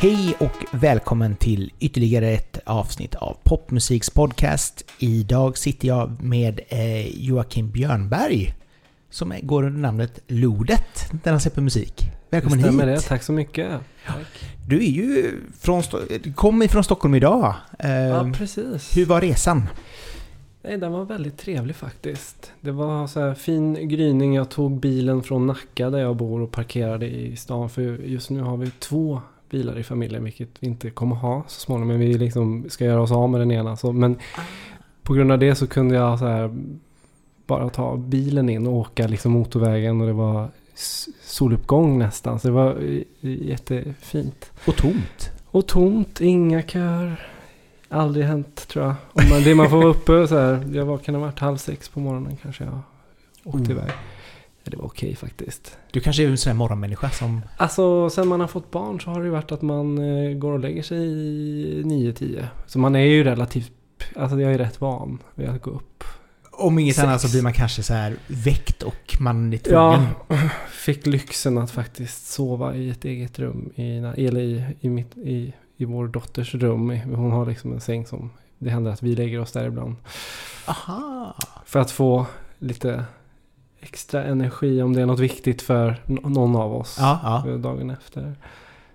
Hej och välkommen till ytterligare ett avsnitt av Popmusiks podcast. Idag sitter jag med eh, Joakim Björnberg som går under namnet Lodet när han släpper musik. Välkommen stämmer hit! det, tack så mycket. Du är ju från, kom ifrån Stockholm idag. Eh, Ja, precis. hur var resan? Nej, den var väldigt trevlig faktiskt. Det var så här fin gryning. Jag tog bilen från Nacka där jag bor och parkerade i stan. För just nu har vi två bilar i familjen, vilket vi inte kommer ha så småningom. Men vi liksom ska göra oss av med den ena. Så, men på grund av det så kunde jag så här bara ta bilen in och åka liksom motorvägen och det var soluppgång nästan. Så det var eh, jättefint. Och tomt. Och tomt, inga köer. Aldrig hänt tror jag. Om man, det man får vara uppe så här. Jag var, kan ha varit halv sex på morgonen kanske jag åkte Mm. iväg. Ja, det var okej faktiskt. Du kanske är en sån här morgonmänniska som... Alltså sen man har fått barn så har det ju varit att man eh, går och lägger sig i 9-10. Så man är ju relativt, alltså jag är rätt van vid att gå upp. Om inget Sex. annat så blir man kanske så här väckt och man är tvungen. Ja, fick lyxen att faktiskt sova i ett eget rum. I, eller i, i, mitt, i, i vår dotters rum. Hon har liksom en säng som det händer att vi lägger oss där ibland. Aha! För att få lite extra energi om det är något viktigt för någon av oss Ja, ja. dagen efter.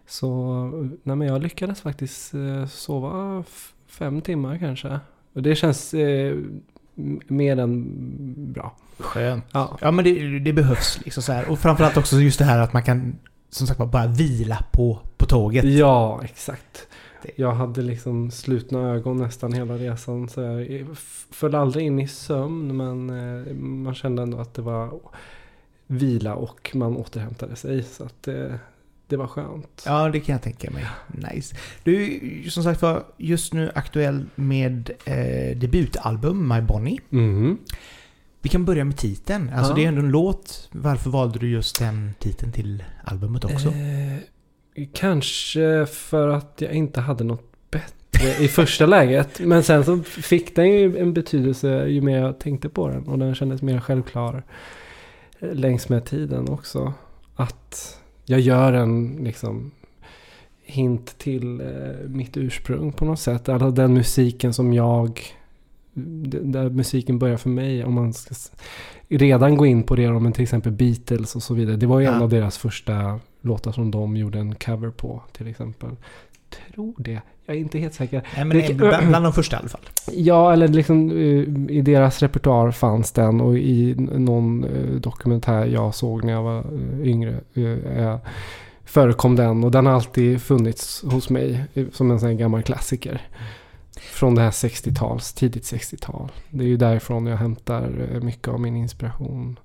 Så nej, men jag lyckades faktiskt eh, sova fem timmar kanske. Och det känns eh, mer än bra. Skönt. Ja, Ja men det, det behövs liksom så här. Och framförallt också just det här att man kan som sagt bara vila på, på tåget. ja exakt. Jag hade liksom slutna ögon nästan hela resan. Så jag föll aldrig in i sömn men eh, man kände ändå att det var vila och man återhämtade sig. Så att det, det var skönt. Ja, det kan jag tänka mig. Nice. Du är som sagt var just nu aktuell med eh, debutalbum My Bonnie. Mhm. Vi kan börja med titeln. Alltså Ja. det är ändå en låt. Varför valde du just den titeln till albumet också? Eh, kanske för att jag inte hade något bättre i första läget. Men sen så fick den ju en betydelse ju mer jag tänkte på den. Och den kändes mer självklar längs med tiden också. Att jag gör en liksom hint till eh, mitt ursprung på något sätt. Alltså den musiken som jag... Där musiken börjar för mig. Om man ska redan gå in på det. Men till exempel Beatles och så vidare. Det var ju en Ja. av deras första låtar som de gjorde en cover på till exempel. Tror det. Jag är inte helt säker. Nej, men det- bland bland de första i alla fall. Ja, eller liksom eh, i deras repertoar fanns den och i någon eh, dokumentär jag såg när jag var eh, yngre förekom den och den har alltid funnits hos mig som en sån här gammal klassiker. Från det här 60-tals, tidigt 60-tal. Det är ju därifrån jag hämtar eh, mycket av min inspiration.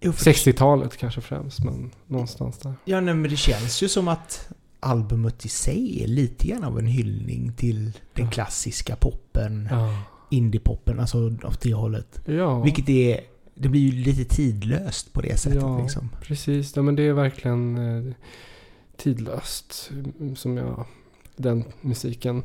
Jo, för- 60-talet kanske främst, men någonstans där. Ja, nej, men det känns ju som att albumet i sig är lite grann av en hyllning till den klassiska poppen, Ja. indie-poppen, alltså åt det hållet. Ja. Vilket är, det blir ju lite tidlöst på det sättet Ja. liksom. Precis, ja, men det är verkligen eh, tidlöst mm, som jag, den musiken.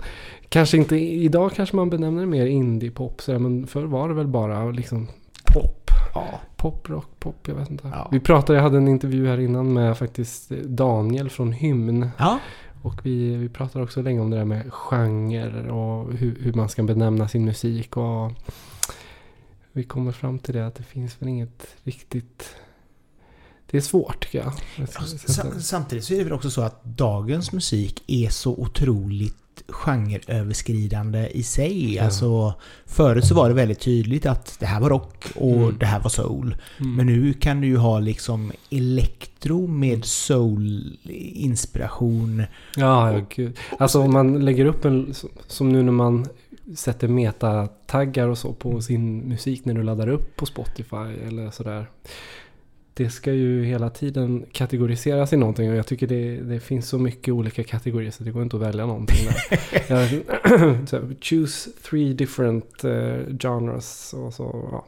Kanske inte, idag kanske man benämner det mer indie-pop, men förr var det väl bara liksom pop. Ja. Pop, rock, pop, jag vet inte. Ja. Vi pratade, jag hade en intervju här innan med faktiskt Daniel från Hymn. Ja, Och vi, vi pratade också länge om det där med genre och hur, hur man ska benämna sin musik. Och vi kommer fram till det att det finns väl inget riktigt... Det är svårt tycker jag. Sam- Samtidigt så är det väl också så att dagens musik är så otroligt genreöverskridande i sig. Ja. Alltså, förut så var det väldigt tydligt att det här var rock och Mm. det här var soul. Mm. Men nu kan du ju ha liksom elektro med soul-inspiration. Ja, ja gud. Alltså om man lägger upp en... Som nu när man sätter metataggar och så på sin musik när du laddar upp på Spotify eller sådär. Det ska ju hela tiden kategoriseras i någonting och jag tycker det, det finns så mycket olika kategorier så det går inte att välja någonting. Jag, så, choose three different eh, genres och så. Ja.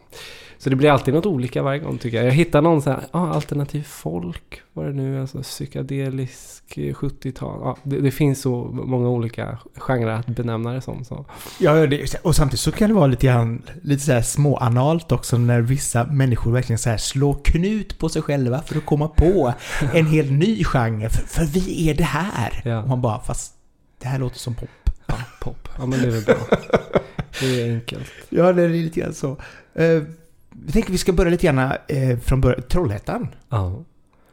Så det blir alltid något olika varje gång tycker jag. Jag hittar någon så här, ah, alternativ folk, vad det nu är, alltså psykedelisk 70-tal. Ah, det, det, finns så många olika genrer att benämna det som. Så. Ja, det, och samtidigt så kan det vara lite grann, lite så här småanalt också när vissa människor verkligen så här slår knut på sig själva för att komma på en helt ny genre. För, för vi är det här. Ja. Och man bara, fast det här låter som pop. Ja, pop. Ja, men det är väl bra. Det är enkelt. Ja, det är lite grann så. Jag tänker vi ska börja lite grann uh, från början. Trollhättan. Ja.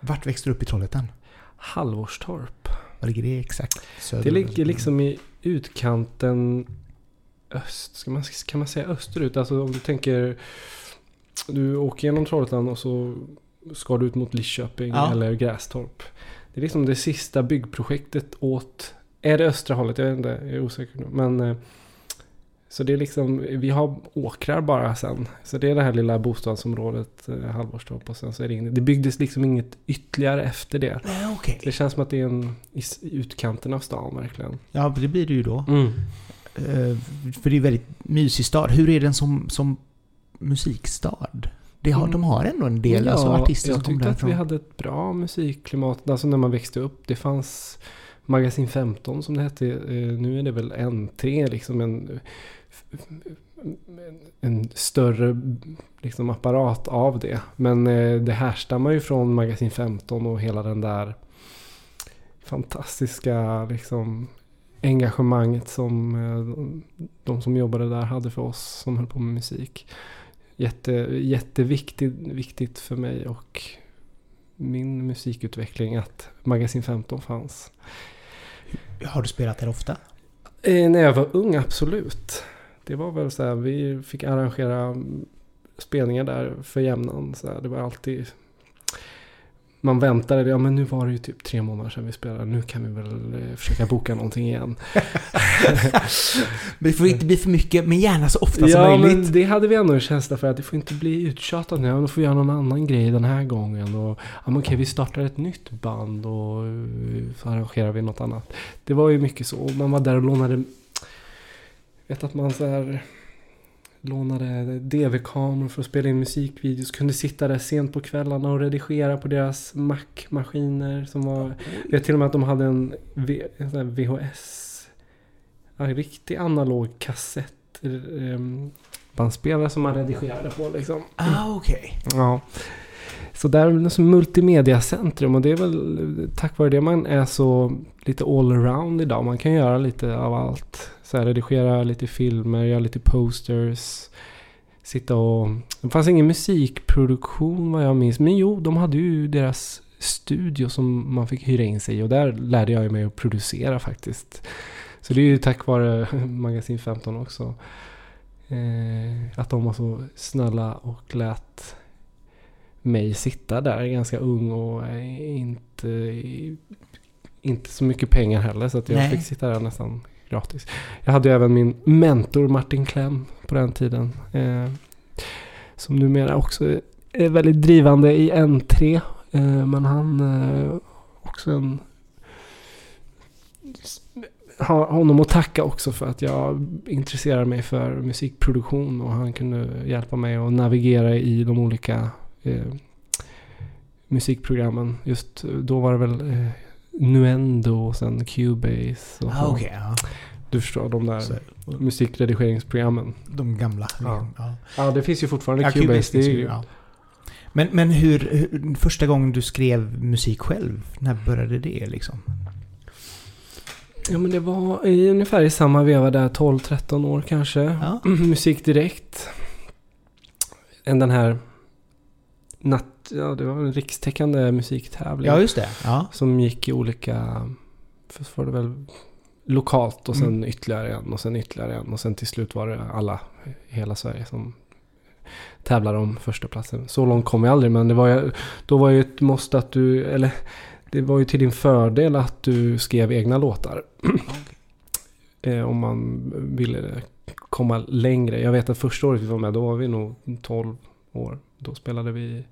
Vart växte du upp i Trollhättan? Halvårstorp. Var ligger det exakt? Söder det ligger liksom i utkanten öst. Ska man, kan man säga österut? Alltså om du tänker... Du åker genom Trollhättan och så ska du ut mot Lidköping ja. eller Grästorp. Det är liksom det sista byggprojektet åt är det östra hållet? Jag vet inte, jag är osäker nu. Men eh, så det är liksom, vi har åkrar bara sen. Så det är det här lilla bostadsområdet, eh, Halvorstorp och sen så är det inget. Det byggdes liksom inget ytterligare efter det. Nej, okay. Det känns som att det är en i utkanten av stan verkligen. Ja, det blir det ju då. Mm. Uh, för det är en väldigt mysig stad. Hur är den som, som musikstad? Det har, mm. De har ändå en del ja, alltså, artister som kommer därifrån. Jag tyckte att vi hade ett bra musikklimat. Alltså när man växte upp. Det fanns Magasin 15 som det hette. Eh, nu är det väl N3 liksom en, en större liksom apparat av det. Men eh, det härstammar ju från Magasin 15 och hela den där fantastiska liksom engagemanget som eh, de som jobbade där hade för oss som höll på med musik. Jätte, jätteviktigt viktigt för mig och min musikutveckling att Magasin 15 fanns. Har du spelat där ofta? Eh, när jag var ung, absolut. Det var väl så här, vi fick arrangera mm, spelningar där för jämnan. Så här, det var alltid man väntade, ja men nu var det ju typ tre månader sedan vi spelade, nu kan vi väl eh, försöka boka någonting igen. det får inte bli för mycket, men gärna så ofta ja, som möjligt. Ja, men det hade vi ändå en känsla för att det får inte bli uttjatat nu, då får vi göra någon annan grej den här gången. Och, ja men okej, vi startar ett nytt band och eh, så arrangerar vi något annat. Det var ju mycket så, man var där och lånade, vet att man så här lånade DV-kameror för att spela in musikvideos. Kunde sitta där sent på kvällarna och redigera på deras Mac-maskiner. Som var, jag vet till och med att de hade en, v, en VHS. En riktig analog kassett. Um, bandspelare som man redigerade på liksom. Ah, okej. Okay. Ja. Så där är det som multimediacentrum och det är väl tack vare det man är så lite allround idag. Man kan göra lite av allt. Så här, redigera lite filmer, göra lite posters. Sitta och... Det fanns ingen musikproduktion vad jag minns. Men jo, de hade ju deras studio som man fick hyra in sig i. Och där lärde jag mig att producera faktiskt. Så det är ju tack vare Magasin 15 också. Eh, att de var så snälla och lät mig sitta där ganska ung och inte, inte så mycket pengar heller. Så att jag Nej. fick sitta där nästan gratis. Jag hade ju även min mentor Martin Klem på den tiden. Eh, som numera också är väldigt drivande i N3. Eh, men han eh, också en... Har honom att tacka också för att jag intresserar mig för musikproduktion och han kunde hjälpa mig att navigera i de olika eh, musikprogrammen. Just eh, då var det väl eh, Nuendo och sen Cubase. Och ah, okay, ja. Du förstår, de där så. musikredigeringsprogrammen. De gamla. Ja. Ja. ja, det finns ju fortfarande ja, Cubase. Cubase ju, ja. Men, men hur, hur, första gången du skrev musik själv, när började det liksom? Ja men det var i, ungefär i samma veva där, 12-13 år kanske. Ja. Musik direkt. Den här natt, ja det var en rikstäckande musiktävling. Ja just det. Ja. Som gick i olika, först var det väl lokalt och sen mm. ytterligare en och sen ytterligare en. Och sen till slut var det alla i hela Sverige som tävlade om första platsen. Så långt kom jag aldrig men det var ju, då var ju ett måste att du, eller det var ju till din fördel att du skrev egna låtar. eh, om man ville komma längre. Jag vet att första året vi var med, då var vi nog 12 år. Då spelade vi,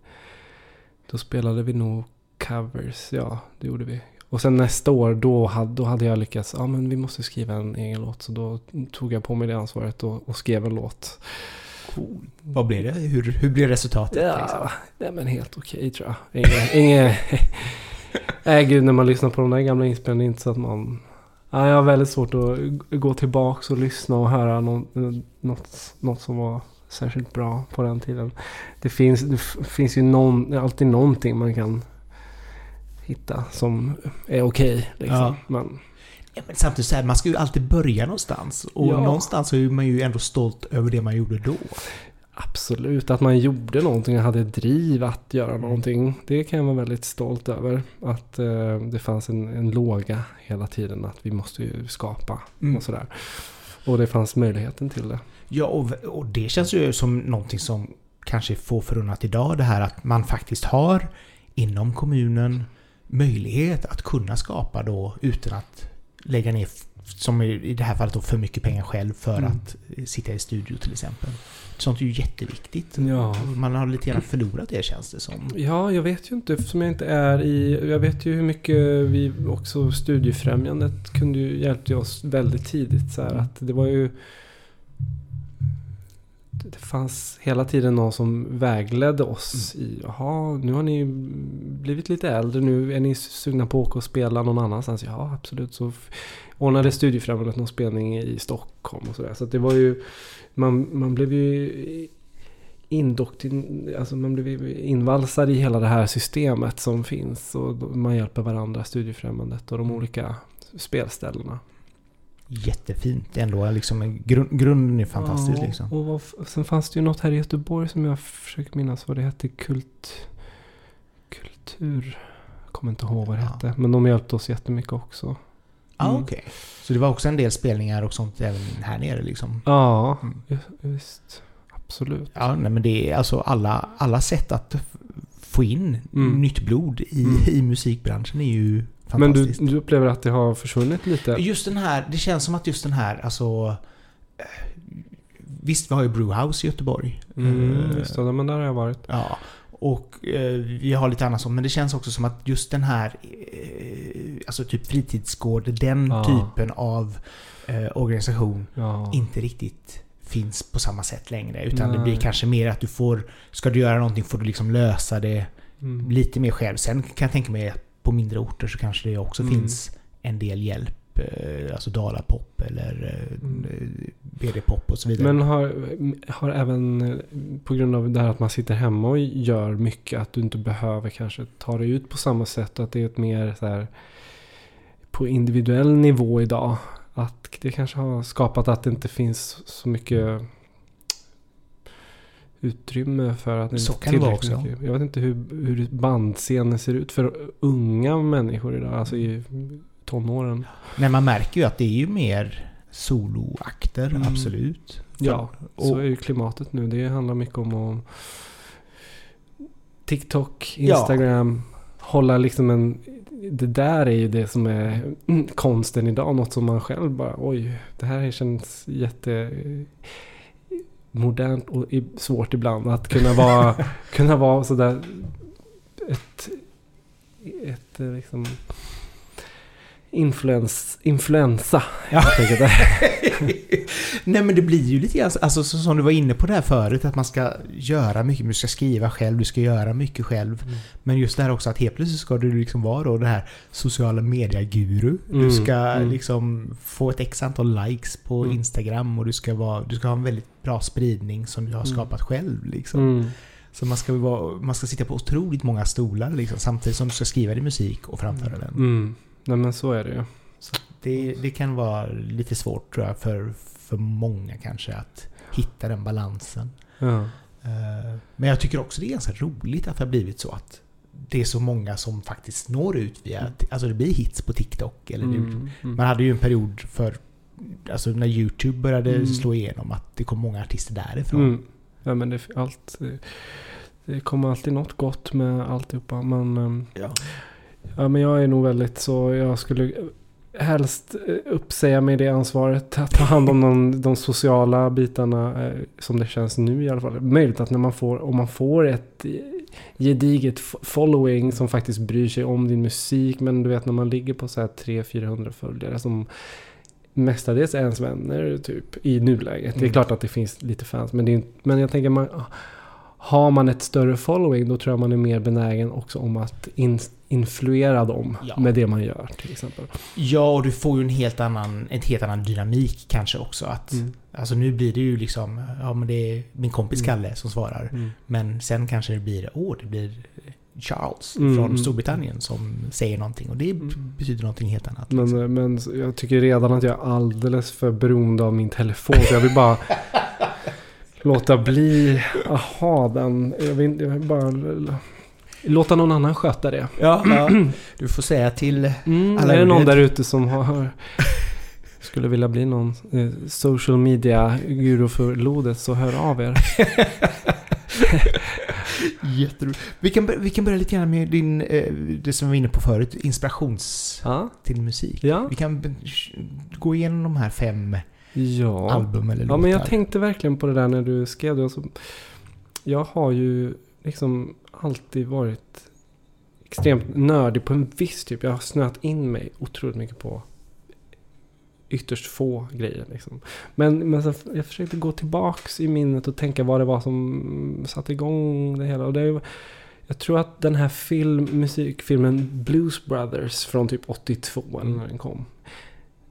då spelade vi nog covers, ja det gjorde vi. Och sen nästa år då hade, då hade jag lyckats, ja men vi måste skriva en egen låt. Så då tog jag på mig det ansvaret och, och skrev en låt. Cool. Vad blev det? Hur, hur blev resultatet? Ja, liksom? nej men helt okej tror jag. Inge, inge, nej gud, när man lyssnar på de där gamla inspelningarna, inte så att man... Ja, jag har väldigt svårt att gå tillbaks och lyssna och höra något, något, något som var särskilt bra på den tiden. Det finns, det finns ju någon, alltid någonting man kan hitta som är okej. liksom. Ja. Men, Ja, men samtidigt så här, man ska ju alltid börja någonstans. Och Ja. någonstans är man ju ändå stolt över det man gjorde då. absolut, att man gjorde någonting och hade driv att göra någonting. Det kan jag vara väldigt stolt över. Att eh, det fanns en, en låga hela tiden. Att vi måste ju skapa Mm. och sådär. Och det fanns möjligheten till det. Ja, och, och det känns ju som någonting som kanske få förunnat idag. Det här att man faktiskt har inom kommunen möjlighet att kunna skapa då utan att lägga ner, som i i det här fallet då, för mycket pengar själv för Mm. att eh, sitta i studio till exempel. Sånt är ju jätteviktigt. Ja. Man har lite grann förlorat det känns det som. Ja, jag vet ju inte eftersom jag inte är i... Jag vet ju hur mycket vi också Studiefrämjandet kunde ju hjälpte oss väldigt tidigt. Så här, att det var ju... Det fanns hela tiden någon som vägledde oss i... Jaha, nu har ni blivit lite äldre. Nu är ni sugna på att åka och spela någon annanstans. Ja, absolut. Så ordnade Studiefrämjandet någon spelning i Stockholm och sådär. Så det var ju... Man, man blev ju indoktrin, alltså man blev invalsad i hela det här systemet som finns. Och man hjälper varandra, Studiefrämjandet och de olika spelställena. Jättefint ändå. Liksom, grund, grunden är fantastisk Ja, liksom. Och f- sen fanns det ju något här i Göteborg som jag försöker minnas vad det hette. Kult... Kultur... Jag kommer inte ihåg vad det Ja. hette. Men de hjälpte oss jättemycket också. Ja, Mm. okej. Så det var också en del spelningar och sånt även här nere liksom? Ja, Mm. visst. Absolut. Ja, nej, men det är alltså alla, alla sätt att få in Mm. nytt blod i, Mm. i musikbranschen är ju Men du, du upplever att det har försvunnit lite? Just den här, det känns som att just den här, alltså... eh, Visst, vi har ju Brewhouse i Göteborg. Mm, Eh, just det, men där har jag varit. Ja, och eh, vi har lite annat sånt. Men det känns också som att just den här, eh, alltså typ fritidsgård, den Ja. typen av eh, organisation Ja. inte riktigt finns på samma sätt längre. Utan det Nej. blir kanske mer att du får, ska du göra någonting får du liksom lösa det Mm. lite mer själv. Sen kan jag tänka mig att på mindre orter så kanske det också Mm. finns en del hjälp. eh, Alltså Dalapop eller eh, Mm. BD-pop och så vidare. Men har, har även eh, på grund av det här att man sitter hemma och gör mycket att du inte behöver kanske ta dig ut på samma sätt och att det är ett mer så här på individuell nivå idag. Att det kanske har skapat att det inte finns så mycket utrymme för att det Så kan det vara också. mycket. Jag vet inte hur, hur bandscenen ser ut för unga människor idag, alltså i tonåren. Nej, man märker ju att det är ju mer soloakter, Mm. absolut. Ja, så och- är ju klimatet nu. Det handlar mycket om att TikTok, Ja. Instagram, hålla liksom en... Det där är ju det som är konsten idag. Något som man själv bara oj, det här känns jätte modernt och svårt ibland att kunna vara, kunna vara sådär ett, ett eh, liksom influens, influensa Ja. Nej men det blir ju lite grann, alltså så som du var inne på det här förut, att man ska göra mycket, du ska skriva själv, du ska göra mycket själv. Mm. Men just det här också att helt plötsligt ska du liksom vara då det här sociala media-guru. Du Mm, ska mm. liksom få ett x antal likes på Mm. Instagram och du ska, vara, du ska ha en väldigt bra spridning som du har Mm. skapat själv. Liksom. Mm. Så man ska, vara, man ska sitta på otroligt många stolar liksom, samtidigt som du ska skriva din musik och framföra den. Nej men så är det ju. Det, det kan vara lite svårt tror jag för, för många kanske att hitta den balansen. Ja. Eh, Men jag tycker också det är ganska roligt att det har blivit så att det är så många som faktiskt når ut via... Mm. Alltså det blir hits på TikTok. Eller Mm. Mm. Man hade ju en period för... Alltså när YouTube började Mm. slå igenom att det kom många artister därifrån. Ja men det, allt, det, det kommer alltid något gott med alltihopa. Men, ehm, Ja. Ja, men jag är nog väldigt så, jag skulle helst eh, uppsäga mig det ansvaret. Att ta hand om de, de sociala bitarna eh, som det känns nu i alla fall. Möjligt att när man får, om man får ett gediget following som faktiskt bryr sig om din musik. Men du vet när man ligger på så här 300-400 följare som mestadels är ens vänner typ i nuläget. Det är Mm. klart att det finns lite fans. Men, det är, men jag tänker man, har man ett större following då tror jag man är mer benägen också om att in, influera dem Ja. med det man gör till exempel. Ja, och du får ju en helt annan, en helt annan dynamik kanske också. Att, Mm. Alltså nu blir det ju liksom, ja men det är min kompis Mm. Kalle som svarar. Mm. Men sen kanske det blir, åh det blir Charles Mm, från mm. Storbritannien som säger någonting. Och det Mm. betyder någonting helt annat. liksom. Men, men jag tycker redan att jag är alldeles för beroende av min telefon. Så jag vill bara låta bli att ha den. Jag vill, jag vill bara låta någon annan sköta det. Ja, ja. Du får säga till... Mm, Alla är det någon där ute som har, skulle vilja bli någon eh, social media guru för lodet så hör av er. Jätteroligt. Vi kan, vi kan börja lite grann med din, eh, det som vi var inne på förut, inspirations Ja, till musik. ja, Vi kan gå igenom de här fem ja. album eller Ja, låtar. men jag tänkte verkligen på det där när du skrev det. Alltså, jag har ju liksom alltid varit extremt nördig på en viss typ. Jag har snöat in mig otroligt mycket på ytterst få grejer. Liksom. Men, men så, jag försökte gå tillbaks i minnet och tänka vad det var som satte igång det hela. Och det jag tror att den här film, musikfilmen Blues Brothers från typ 82 eller när den kom.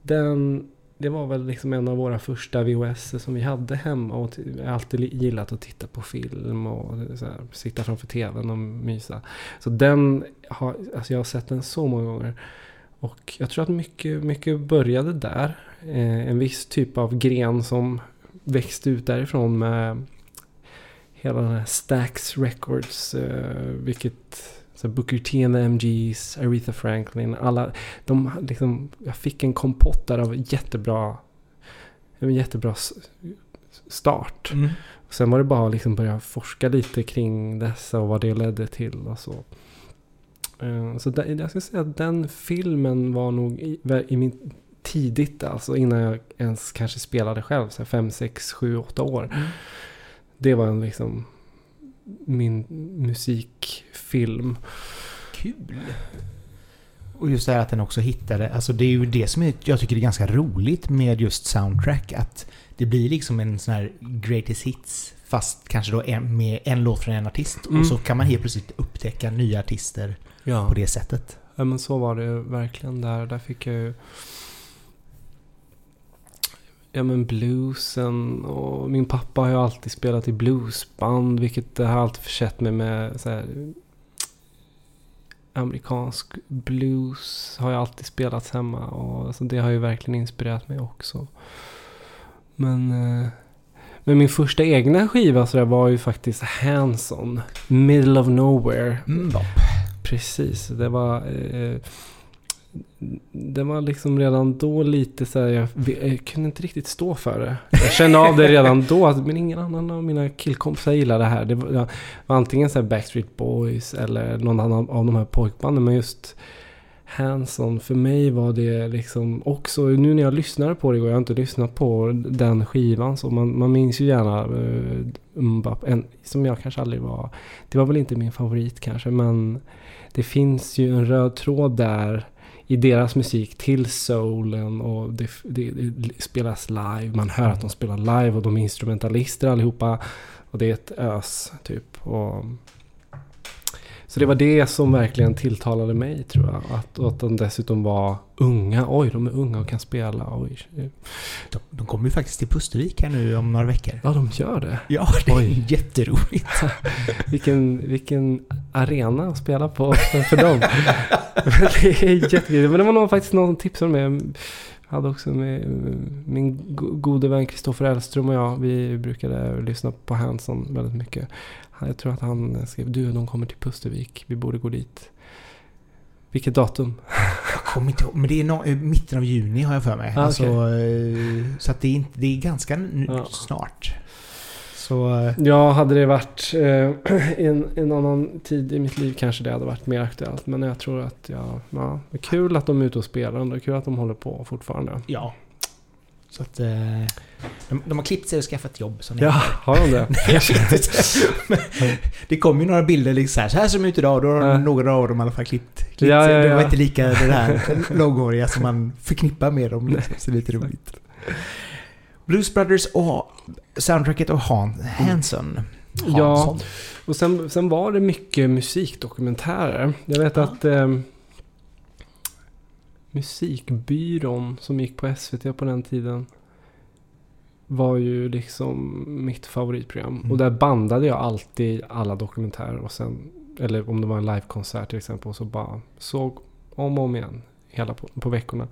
Den, det var väl liksom en av våra första VHS som vi hade hemma. Och jag har alltid gillat att titta på film och så här, sitta framför tvn och mysa. Så den har, alltså jag har sett den så många gånger. Och jag tror att mycket, mycket började där. Eh, en viss typ av gren som växte ut därifrån med hela den här Stax Records. Eh, vilket så Booker T and the MGs, Aretha Franklin, alla. De liksom, jag fick en kompott där av jättebra, en jättebra start. Mm. Sen var det bara att liksom börja forska lite kring dessa och vad det ledde till och så. Eh, Så där, jag skulle säga att den filmen var nog i, i min tidigt alltså innan jag ens kanske spelade själv. Så 5, 6, 7, 8 år. Mm. Det var en liksom min musikfilm. Kul! Och just det här att den också hittade, alltså det är ju det som jag tycker är ganska roligt med just soundtrack. Att det blir liksom en sån här greatest hits, fast kanske då en, med en låt från en artist. Mm. Och så kan man helt plötsligt upptäcka nya artister Ja. på det sättet. Ja men så var det verkligen där. Där fick jag ju... Ja men bluesen och min pappa har ju alltid spelat i bluesband. Vilket har alltid försett mig med så här, Amerikansk blues har jag alltid spelat hemma. Och alltså, det har ju verkligen inspirerat mig också. Men... Eh, men min första egna skiva så där var ju faktiskt Hanson. Middle of Nowhere. Mm. Precis, det var... Eh, det var liksom redan då lite så här, jag, jag kunde inte riktigt stå för det. Jag kände av det redan då, att, men ingen annan av mina killkompisar gillade det här. Det var, det var antingen så här Backstreet Boys eller någon annan av de här pojkbanden. Men just Hanson, för mig var det liksom också, nu när jag lyssnade på det och jag har inte lyssnat på den skivan så man, man minns ju gärna eh, uh, Mbap, en, som jag kanske aldrig var, det var väl inte min favorit kanske men det finns ju en röd tråd där i deras musik till soulen och det, det, det spelas live. Man hör att de spelar live och de är instrumentalister allihopa. Och det är ett ös typ. Och, så det var det som verkligen tilltalade mig tror jag. Att, att de dessutom var unga. Oj, de är unga och kan spela. Oj. De, de kommer ju faktiskt till Pustervik här nu om några veckor. Ja, de gör det. Ja, det är Oj. jätteroligt. Vilken, vilken arena att spela på för dem. det är jättekul. Men det var nog faktiskt någon som tipsade mig. Jag hade också med min go- gode vän Kristoffer Elström och jag. Vi brukade lyssna på Hanson väldigt mycket. Jag tror att han skrev du, de kommer till Pustervik. Vi borde gå dit. Vilket datum? Jag kommer inte ihåg, men det är no, mitten av juni har jag för mig. Ah, alltså, okej. eh, Så det är, inte, det är ganska Ja. snart. Så... eh, Ja, hade det varit eh, en, en annan tid i mitt liv kanske det hade varit mer aktuellt. Men jag tror att jag, ja, det är kul att de är ute och spelar. Det är kul att de håller på fortfarande. Ja. Så att... eh, De, de har klippt sig och skaffat jobb. Som Ja, har de det? Nej, det kom ju några bilder liksom så här, så här ser de ut idag. Då har Ja. några av dem i alla fall klippt, klippt Ja, sig. ja, Det var ja. inte lika det där långhåriga som man förknippar med dem. Liksom. Så det är lite roligt. Blues Brothers och soundtracket av Han, Hanson. Ja. Hansson. Och sen, sen var det mycket musikdokumentärer. Jag vet Ja. att eh, Musikbyrån som gick på SVT på den tiden var ju liksom mitt favoritprogram. Mm. Och där bandade jag alltid alla dokumentärer och sen, eller om det var en livekonsert till exempel, och så bara såg om och om igen hela på, på veckorna.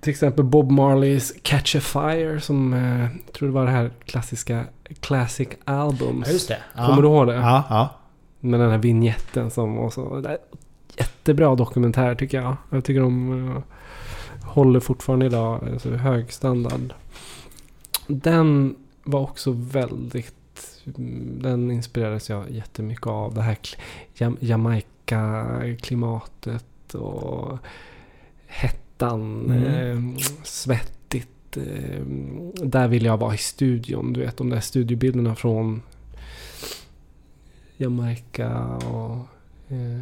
Till exempel Bob Marleys Catch a Fire som eh, jag tror det var det här klassiska Classic Albums. Ja, just det. Ja. Kommer du ihåg det? Ja, ja. Med den här vignetten som och så. Jättebra dokumentär tycker jag. Jag tycker de eh, håller fortfarande idag. Alltså, hög standard. Den var också väldigt... mm, Den inspirerades jag jättemycket av. Det här kl- Jam- Jamaica-klimatet och hettan. Mm. Eh, svettigt. Eh, där vill jag vara i studion. Du vet de där studiobilderna från Jamaica och... Eh,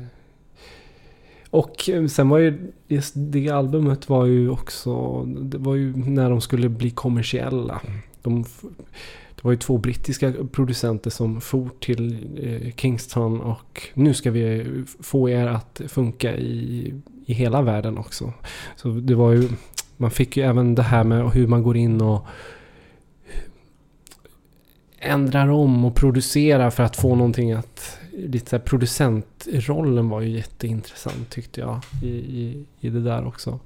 och eh, sen var ju just det albumet var ju också... Det var ju när de skulle bli kommersiella. De, det var ju två brittiska producenter som for till eh, Kingston och nu ska vi få er att funka i, i hela världen också. Så det var ju... Man fick ju även det här med hur man går in och ändrar om och producerar för att få någonting att... Lite så producentrollen var ju jätteintressant tyckte jag i, i, i det där också.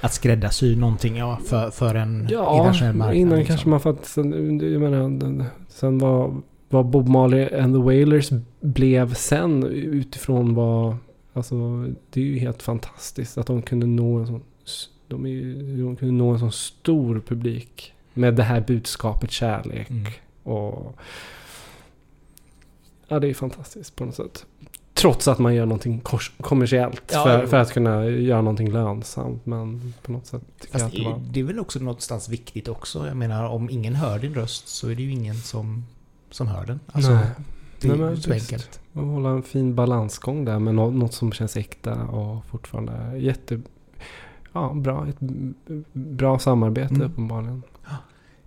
Att skräddarsy någonting ja, för, för en Ja, internationell marknad. innan liksom. kanske man fattat... Sen, jag menar, sen var, vad Bob Marley and the Wailers blev sen utifrån vad... Alltså det är ju helt fantastiskt att de kunde nå en sån... De, är, de kunde nå en sån stor publik. Med det här budskapet kärlek Mm. och... Ja, det är fantastiskt på något sätt. Trots att man gör någonting kommersiellt Ja, för, för att kunna göra någonting lönsamt. Men på något sätt tycker jag Fast att det var... det är väl också någonstans viktigt också. Jag menar om ingen hör din röst så är det ju ingen som, som hör den. Alltså, Nej. det är Nej, men ju så visst. enkelt. Och hålla en fin balansgång där med nå- något som känns äkta och fortfarande jätte... Ja, bra. Ett bra samarbete Mm. uppenbarligen.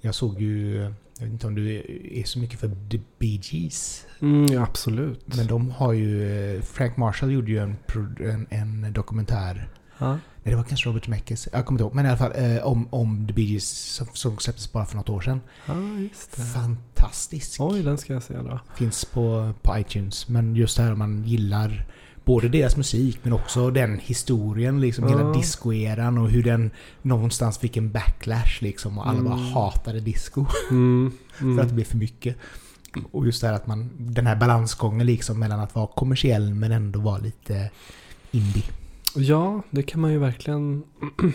Jag såg ju, jag vet inte om du är så mycket för The Bee Gees. Mm, absolut. Men de har ju, eh, Frank Marshall gjorde ju en, en, en dokumentär. ja. Nej, det var kanske Robert Zemeckis. Jag kommer inte ihåg. Men i alla fall eh, om, om The Bee Gees som, som släpptes bara för något år sedan. ja, just det. Fantastisk. Oj, den ska jag se då. Finns på, på iTunes. Men just det här om man gillar både deras musik men också den historien, liksom hela Ja. discoeran och hur den någonstans fick en backlash liksom och alla bara Mm. hatade disco Mm, mm. för att det blev för mycket. Och just det här att man, den här balansgången liksom mellan att vara kommersiell men ändå vara lite indie. Ja, det kan man ju verkligen...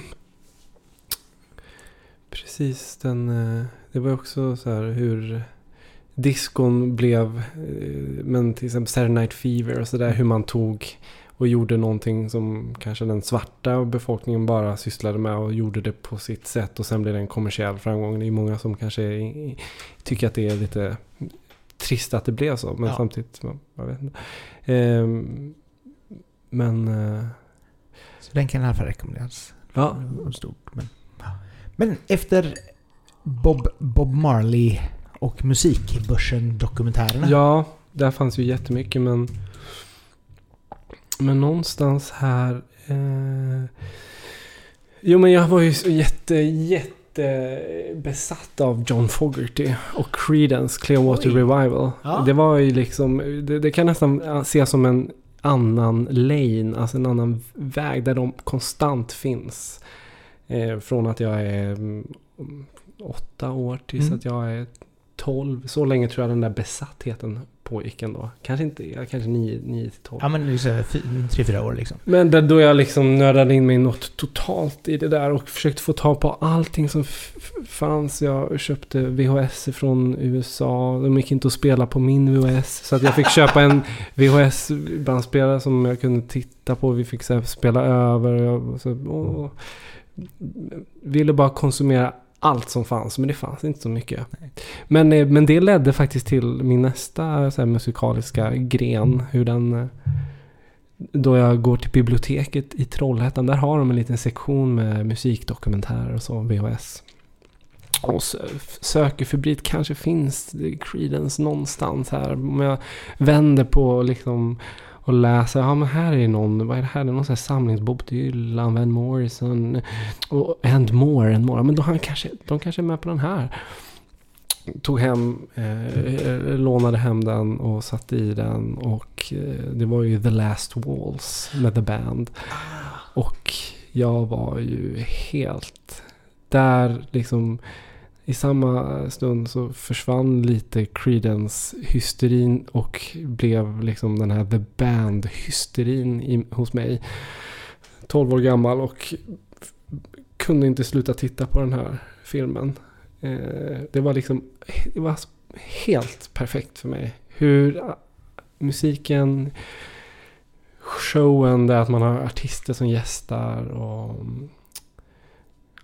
Precis, den... eh, Det var ju också så här hur diskon blev... eh, Men till exempel Saturday Night Fever och sådär. Hur man tog och gjorde någonting som kanske den svarta befolkningen bara sysslade med och gjorde det på sitt sätt. Och sen blev det en kommersiell framgång. Det är många som kanske tycker att det är lite trist att det blev så. Men Ja. samtidigt, ja, jag vet inte. Ehm, men... eh, Så den kan i alla fall rekommenderas. Ja, stort, men, men efter Bob, Bob Marley och musikbörsen-dokumentärerna. Ja, där fanns ju jättemycket men... Men någonstans här... Eh, jo men jag var ju så jätte, jätte besatt av John Fogerty och Creedence Clearwater Oj. Revival. Ja. Det var ju liksom... Det, det kan nästan ses som en annan lane, alltså en annan väg där de konstant finns. Eh, från att jag är mm, åtta år tills Mm. att jag är 12. Så länge tror jag den där besattheten pågick ändå. Kanske inte, kanske 9, 9 till 12. Ja men tre, fyra år liksom. Men där, då jag liksom nördade in mig något totalt i det där och försökte få tag på allting som fanns. Jag köpte VHS från USA. De gick inte att spela på min VHS. Så att jag fick köpa en VHS-bandspelare som jag kunde titta på. Vi fick så här, spela över. Och jag, så, och, ville bara konsumera allt som fanns, men det fanns inte så mycket. Men, eh, men det ledde faktiskt till min nästa så här, musikaliska gren. Hur den... eh, Då jag går till biblioteket i Trollhättan, där har de en liten sektion med musikdokumentärer och så, VHS. Och sö- söker febrilt, kanske finns Creedence någonstans här. Om jag vänder på liksom och läser, ja men här är någon, vad är det här? Det är någon sån här samling, Bob Dylan, Van Morrison och and more and more. Men då han kanske, de kanske är med på den här. Tog hem, eh, lånade hem den och satte i den och eh, det var ju The Last Walls med The Band. Och jag var ju helt där liksom i samma stund så försvann lite Creedence hysterin och blev liksom den här The Band hysterin hos mig. 12 år gammal och kunde inte sluta titta på den här filmen. Eh, det var liksom det var helt perfekt för mig. Hur musiken, showen, det att man har artister som gästar och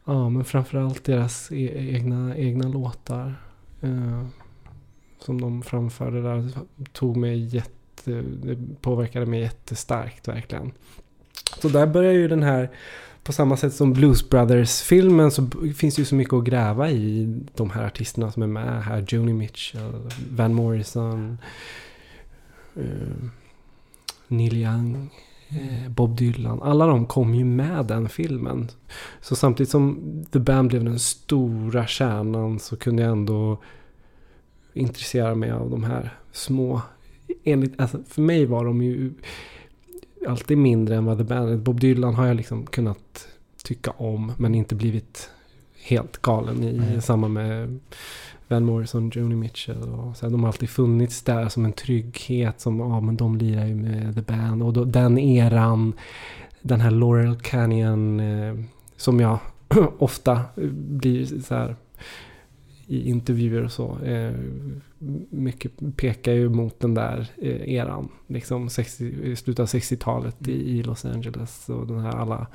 Ja, men framförallt deras e- egna, egna låtar. Eh, som de framförde där. Tog mig jätte, det påverkade mig jättestarkt verkligen. Så där börjar ju den här, på samma sätt som Blues Brothers-filmen så finns det ju så mycket att gräva i de här artisterna som är med här. Joni Mitchell, Van Morrison, eh, Neil Young eh, Bob Dylan, alla de kom ju med den filmen. Så samtidigt som The Band blev den stora kärnan så kunde jag ändå intressera mig av de här små. Enligt, alltså för mig var de ju alltid mindre än vad The Band Bob Dylan har jag liksom kunnat tycka om men inte blivit helt galen i Nej. samband med Van Morrison, Joni Mitchell och så här, de har alltid funnits där som en trygghet som, ja men de lirar ju med The Band och då, den eran, den här Laurel Canyon eh, som jag ofta blir så här i intervjuer och så. Eh, mycket pekar ju mot den där eh, eran. Liksom 60, i slutet av 60-talet i, i Los Angeles och den här alla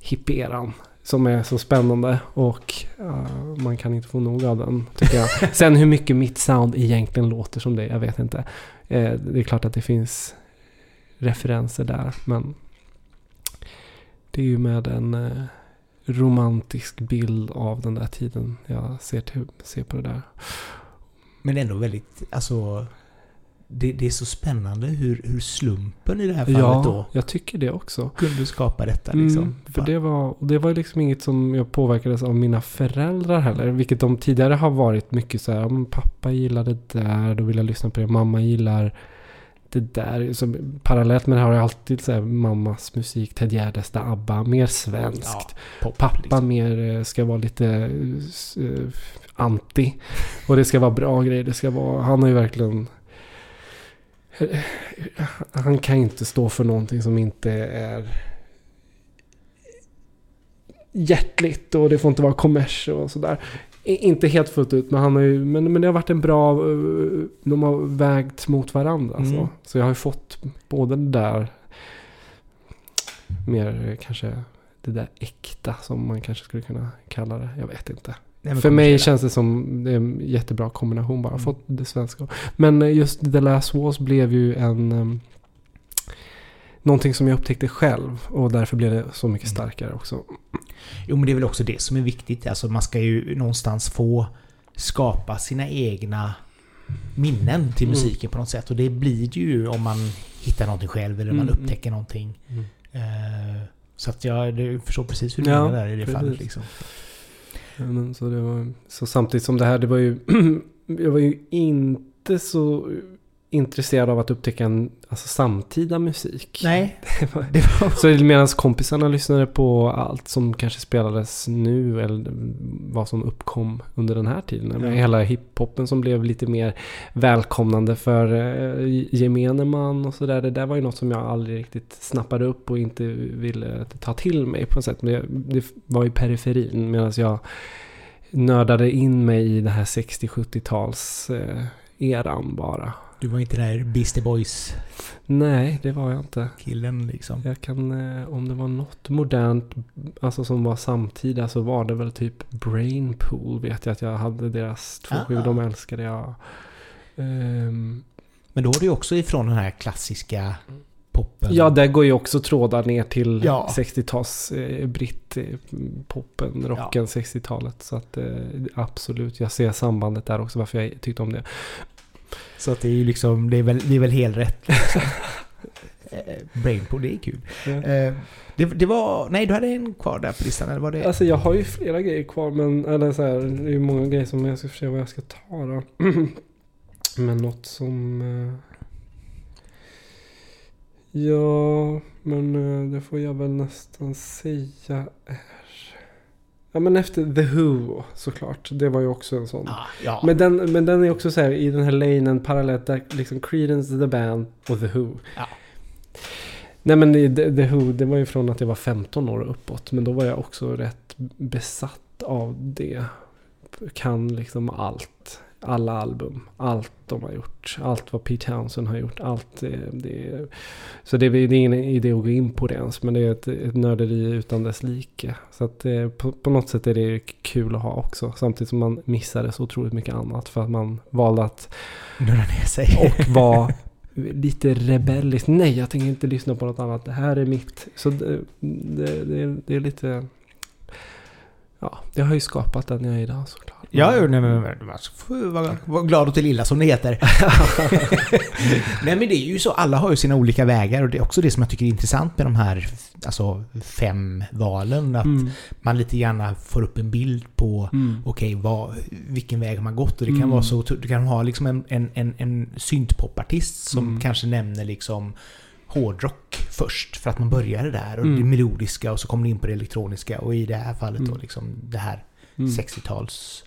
hippie-eran. Som är så spännande och uh, man kan inte få nog av den tycker jag. Sen hur mycket mitt sound egentligen låter som det, jag vet inte. Uh, det är klart att det finns referenser där men det är ju med en uh, romantisk bild av den där tiden jag ser, till, ser på det där. Men ändå väldigt, alltså... Det, det är så spännande hur, hur slumpen i det här fallet Ja, då jag tycker det också. kunde skapa detta liksom. Mm, för det var, och det var liksom inget som jag påverkades av mina föräldrar heller. Vilket de tidigare har varit mycket så här, pappa gillar det där, då vill jag lyssna på det. Mamma gillar det där. Så parallellt med det har jag alltid så här, mammas musik, Ted Gärdestad, ABBA, mer svenskt. Ja, pop, Pappa liksom. mer eh, ska vara lite eh, anti. Och det ska vara bra grejer. Det ska vara, han har ju verkligen... Han kan inte stå för någonting som inte är hjärtligt och det får inte vara kommers och sådär. Inte helt fullt ut men han har ju, men, men det har varit en bra, eh, de har vägt mot varandra. Mm. Så. så jag har ju fått både det där mer eh, kanske det där äkta som man kanske skulle kunna kalla det. Jag vet inte. Nej, För mig känns det som det är en jättebra kombination bara. Mm. Fått det svenska. Men eh, just The Last Walls blev ju en... Um, någonting som jag upptäckte själv. Och därför blev det så mycket Mm. starkare också. Jo men det är väl också det som är viktigt. Alltså man ska ju någonstans få skapa sina egna minnen till Mm. musiken på något sätt. Och det blir det ju om man hittar någonting själv eller man Mm. upptäcker någonting. Mm. Eh, så att jag förstår precis hur du Ja, menar där i det precis. fallet. Liksom. Men så, det var, så samtidigt som det här, det var ju... jag var ju inte så intresserad av att upptäcka en alltså, samtida musik. Nej, Det var- det var... Så medan kompisarna lyssnade på allt som kanske spelades nu eller vad som uppkom under den här tiden. Ja. Hela hiphopen som blev lite mer välkomnande för eh, gemene man och sådär. Det där var ju något som jag aldrig riktigt snappade upp och inte ville ta till mig på något sätt. Men det, det var i periferin medan jag nördade in mig i det här 60-70-tals eh, eran bara. Du var inte den där Beastie Boys Nej, det var jag inte. killen liksom. Jag kan, eh, om det var något modernt, alltså som var samtida så var det väl typ Brainpool vet jag att jag hade deras två Ah. skivor. De älskade jag. Ehm, Men då är ju också ifrån den här klassiska poppen. ja, där går ju också trådar ner till Ja. 60-tals eh, britt eh, poppen, rocken 60-talet. Så att eh, absolut, jag ser sambandet där också varför jag tyckte om det. Så att det är ju liksom, det är väl, det är väl helt rätt. Liksom. Eh, Brainpool, det är kul. Ja. Eh, Det, det var, nej du hade en kvar där på listan eller var det? Alltså jag har ju flera grejer kvar men eller så här, det är ju många grejer som jag ska se vad jag ska ta då. men något som... eh, Ja, men det får jag väl nästan säga är... Ja men efter The Who såklart. Det var ju också en sån. Ah, ja. Men den, men den är också så här i den här lanen parallellt där liksom Creedence the Band och The Who. Ja. Nej men The, The Who, det var ju från att jag var 15 år och uppåt. Men då var jag också rätt besatt av det. Kan liksom allt. Alla album. Allt de har gjort. Allt vad Pete Townsend har gjort. Allt det, det Så det är, det är ingen idé att gå in på det ens. Men det är ett, ett nörderi utan dess like. Så att eh, på, på något sätt är det kul att ha också. Samtidigt som man missade så otroligt mycket annat. För att man valde att Nörda ner sig. och var lite rebellisk. Nej, jag tänker inte lyssna på något annat. Det här är mitt. Så det, det, det, det är lite... Ja, det har ju skapat den jag är idag såklart. Ja, jo, nej, men man får vara, vara glad åt det lilla som det heter. nej men det är ju så, alla har ju sina olika vägar och det är också det som jag tycker är intressant med de här alltså, fem valen. Att Mm. man lite gärna får upp en bild på Mm. okej, vad, vilken väg har man gått? Och det kan Mm. vara så, du kan ha liksom en, en, en, en syntpopartist som Mm. kanske nämner liksom hårdrock först för att man började där och Mm. det melodiska och så kommer det in på det elektroniska och i det här fallet då Mm. liksom det här Mm. 60-tals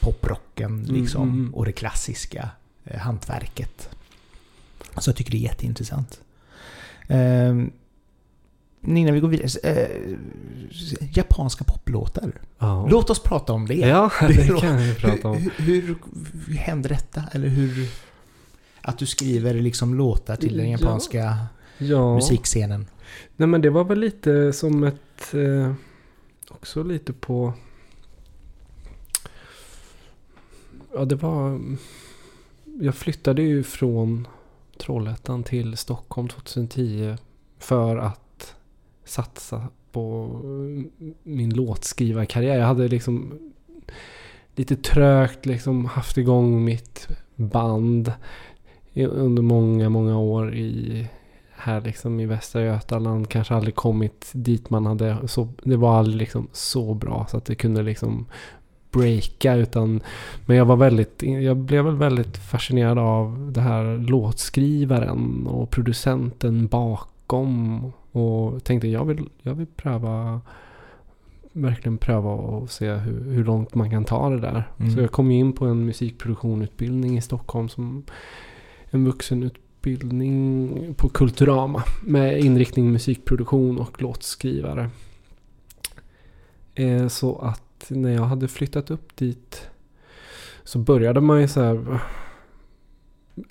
poprocken Mm, liksom mm, mm. och det klassiska eh, hantverket. Så jag tycker det är jätteintressant. Um, Innan vi går vidare. Eh, japanska poplåtar. Ja. Låt oss prata om det. Ja, det kan vi prata om. Hur, hur, hur hände detta? Eller hur... Att du skriver liksom låtar till den Ja. japanska Ja. musikscenen. Nej men det var väl lite som ett... Eh, också lite på... Ja det var... Jag flyttade ju från Trollhättan till Stockholm 2010 för att satsa på min låtskrivarkarriär. Jag hade liksom lite trögt liksom haft igång mitt band under många, många år i här liksom i Västra Götaland. Kanske aldrig kommit dit man hade. Så, det var aldrig liksom så bra så att det kunde liksom breaka. Utan, men jag var väldigt, jag blev väl väldigt fascinerad av det här låtskrivaren och producenten bakom. Och tänkte jag vill, jag vill pröva verkligen pröva och se hur, hur långt man kan ta det där. Mm. Så jag kom in på en musikproduktionutbildning i Stockholm som en vuxenutbildning på Kulturama med inriktning musikproduktion och låtskrivare. Eh, så att när jag hade flyttat upp dit så började man ju så här uh,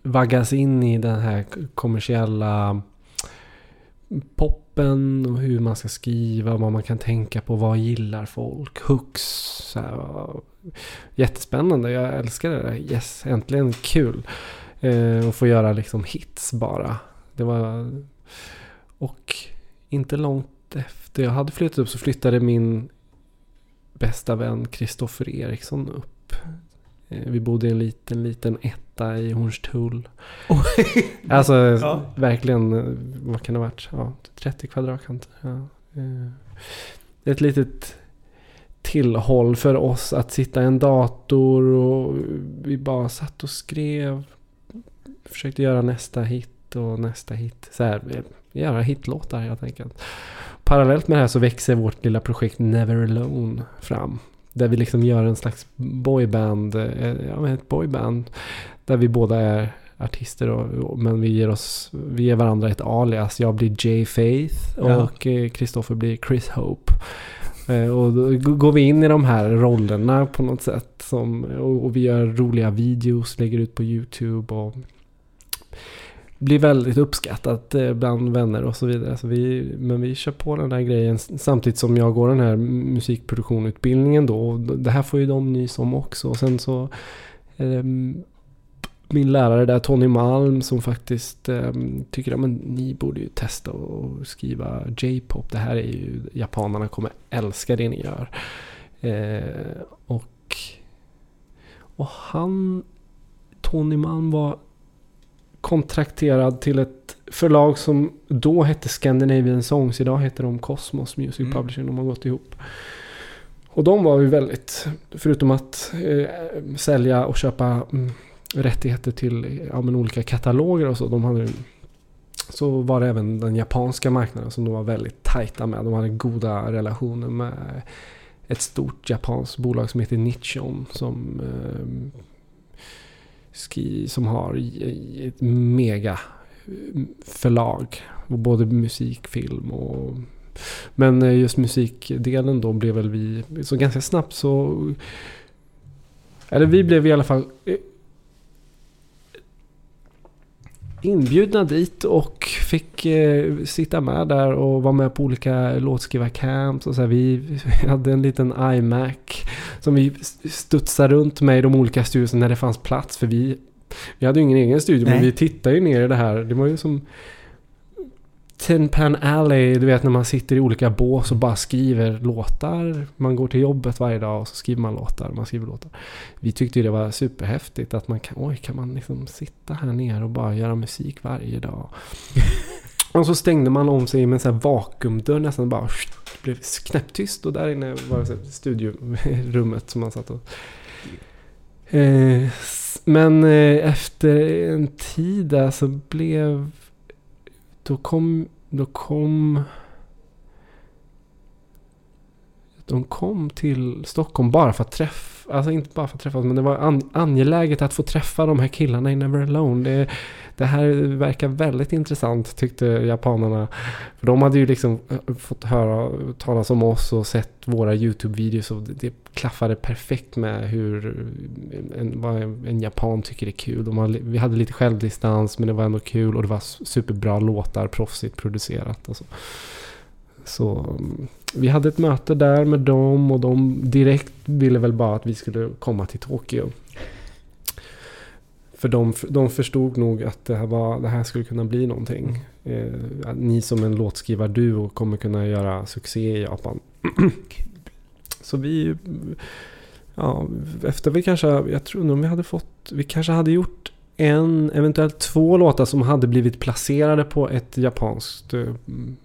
vaggas in i den här kommersiella poppen och hur man ska skriva, vad man kan tänka på, vad gillar folk, hooks. Så här, uh, jättespännande, jag älskar det där. Yes, äntligen kul. Eh, och få göra liksom hits bara. Det var... Och inte långt efter jag hade flyttat upp så flyttade min bästa vän Kristoffer Eriksson upp. Eh, vi bodde i en liten, liten etta i Hornstull. Alltså Ja. verkligen, eh, vad kan det ha varit? Ja, 30 kvadratmeter. Ja. Eh, Ett litet tillhåll för oss att sitta i en dator och vi bara satt och skrev. Försökte göra nästa hit och nästa hit. Så här, göra hitlåtar helt enkelt. Parallellt med det här så växer vårt lilla projekt Never Alone fram. Där vi liksom gör en slags boyband, eh, ja ett boyband. Där vi båda är artister och, men vi ger oss, vi ger varandra ett alias. Jag blir Jay Faith Ja. och eh, Kristoffer blir Chris Hope. Eh, och då går vi in i de här rollerna på något sätt. Som, och vi gör roliga videos, lägger ut på YouTube och blir väldigt uppskattat eh, bland vänner och så vidare. Så vi, men vi kör på den där grejen samtidigt som jag går den här musikproduktionutbildningen då. Och det här får ju de nys om också. Och sen så ehm, min lärare där, Tony Malm, som faktiskt eh, tycker att ni borde ju testa att skriva J-pop. Det här är ju, japanerna kommer älska det ni gör. Eh, och, och han, Tony Malm var kontrakterad till ett förlag som då hette Scandinavian Songs. Idag heter de Cosmos Music Mm. Publishing. De har gått ihop. Och de var ju väldigt, förutom att eh, sälja och köpa mm, rättigheter till ja, olika kataloger och så. De hade, så var det även den japanska marknaden som de var väldigt tajta med. De hade goda relationer med ett stort japanskt bolag som heter Nichon. Som, eh, ski, som har ett mega eh, förlag. Både musik, film och... Men eh, just musikdelen då blev väl vi... Så ganska snabbt så... Eller vi blev i alla fall eh, inbjudna dit och fick eh, sitta med där och vara med på olika låtskrivarcamps och så här. Vi hade en liten iMac som vi studsade runt med i de olika styrelserna när det fanns plats för vi vi hade ju ingen egen studio men Nej. vi tittade ju ner i det här. Det var ju som Tin Pan Alley, du vet när man sitter i olika bås och bara skriver låtar. Man går till jobbet varje dag och så skriver man låtar. Man skriver låtar. Vi tyckte ju det var superhäftigt att man kan, oj, kan man liksom sitta här nere och bara göra musik varje dag. och så stängde man om sig med en sån här vakuumdörr nästan bara blev knäpptyst och där inne var det studiorummet som man satt och Eh, men eh, efter en tid där så blev... Då kom... Då kom... De kom till Stockholm bara för att träffa... Alltså inte bara för att träffas men det var an, angeläget att få träffa de här killarna i Never Alone. Det, det här verkar väldigt intressant tyckte japanerna. För de hade ju liksom eh, fått höra talas om oss och sett våra YouTube-videos och det, klaffade perfekt med hur en, vad en japan tycker är kul. Man, vi hade lite självdistans men det var ändå kul och det var superbra låtar, proffsigt producerat. Och så. så mm, vi hade ett möte där med dem och de direkt ville väl bara att vi skulle komma till Tokyo. För de, de förstod nog att det här, var, det här skulle kunna bli någonting. Eh, att ni som en låtskrivarduo kommer kunna göra succé i Japan. Så vi... Ja, efter vi kanske... Jag tror nog vi hade fått... Vi kanske hade gjort en, eventuellt två låtar som hade blivit placerade på ett japanskt eh, mm,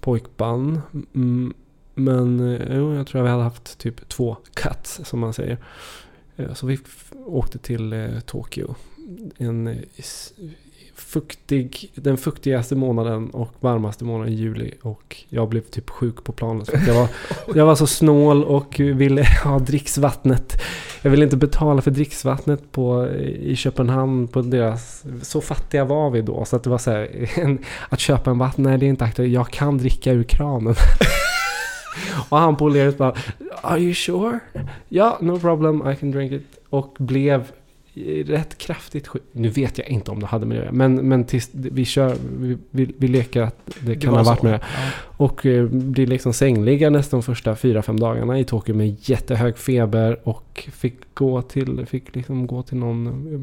pojkband. Mm, men eh, jo, jag tror vi hade haft typ två cuts som man säger. Eh, Så vi åkte till eh, Tokyo. En eh, fuktig, den fuktigaste månaden och varmaste månaden i juli. Och jag blev typ sjuk på planet. För jag, var, jag var så snål och ville ha dricksvattnet. Jag ville inte betala för dricksvattnet på, i Köpenhamn på deras... Så fattiga var vi då. Så att det var så här, en, att köpa en vatten, nej det är inte aktuellt. Jag kan dricka ur kranen. och han på ledet bara Are you sure? Ja, no problem, I can drink it. Och blev rätt kraftigt sjuk. Nu vet jag inte om det hade med det att men, men tills vi kör, vi, vi, vi leker att det kan var ha varit så. med det. Ja. Och eh, blir liksom sängliggandes de första fyra, fem dagarna i Tokyo med jättehög feber och fick gå till, fick liksom gå till någon eh,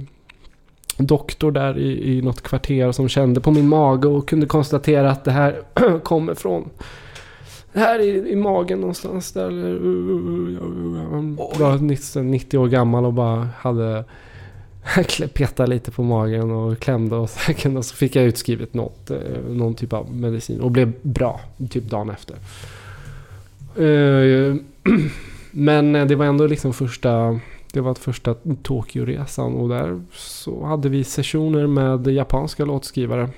doktor där i, i något kvarter som kände på min mage och kunde konstatera att det här kommer från här i, i magen någonstans där. Han var 90 90 år gammal och bara hade petade lite på magen och klämde och så, och så fick jag utskrivet något, eh, någon typ av medicin och blev bra typ dagen efter. Eh, Men eh, det var ändå liksom första det var första Tokyo-resan och där så hade vi sessioner med japanska låtskrivare.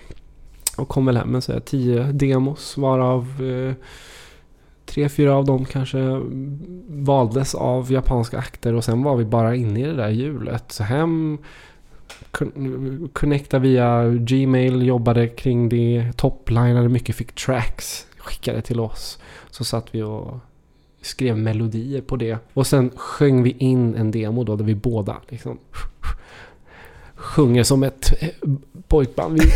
Och kom väl hem med så här tio demos varav eh, tre, fyra av dem kanske valdes av japanska akter och sen var vi bara inne i det där hjulet. Så hem, connecta via Gmail, jobbade kring det, toplinade mycket, fick tracks skickade till oss. Så satt vi och skrev melodier på det. Och sen sjöng vi in en demo då där vi båda liksom sjunger som ett eh, pojkband. Vi,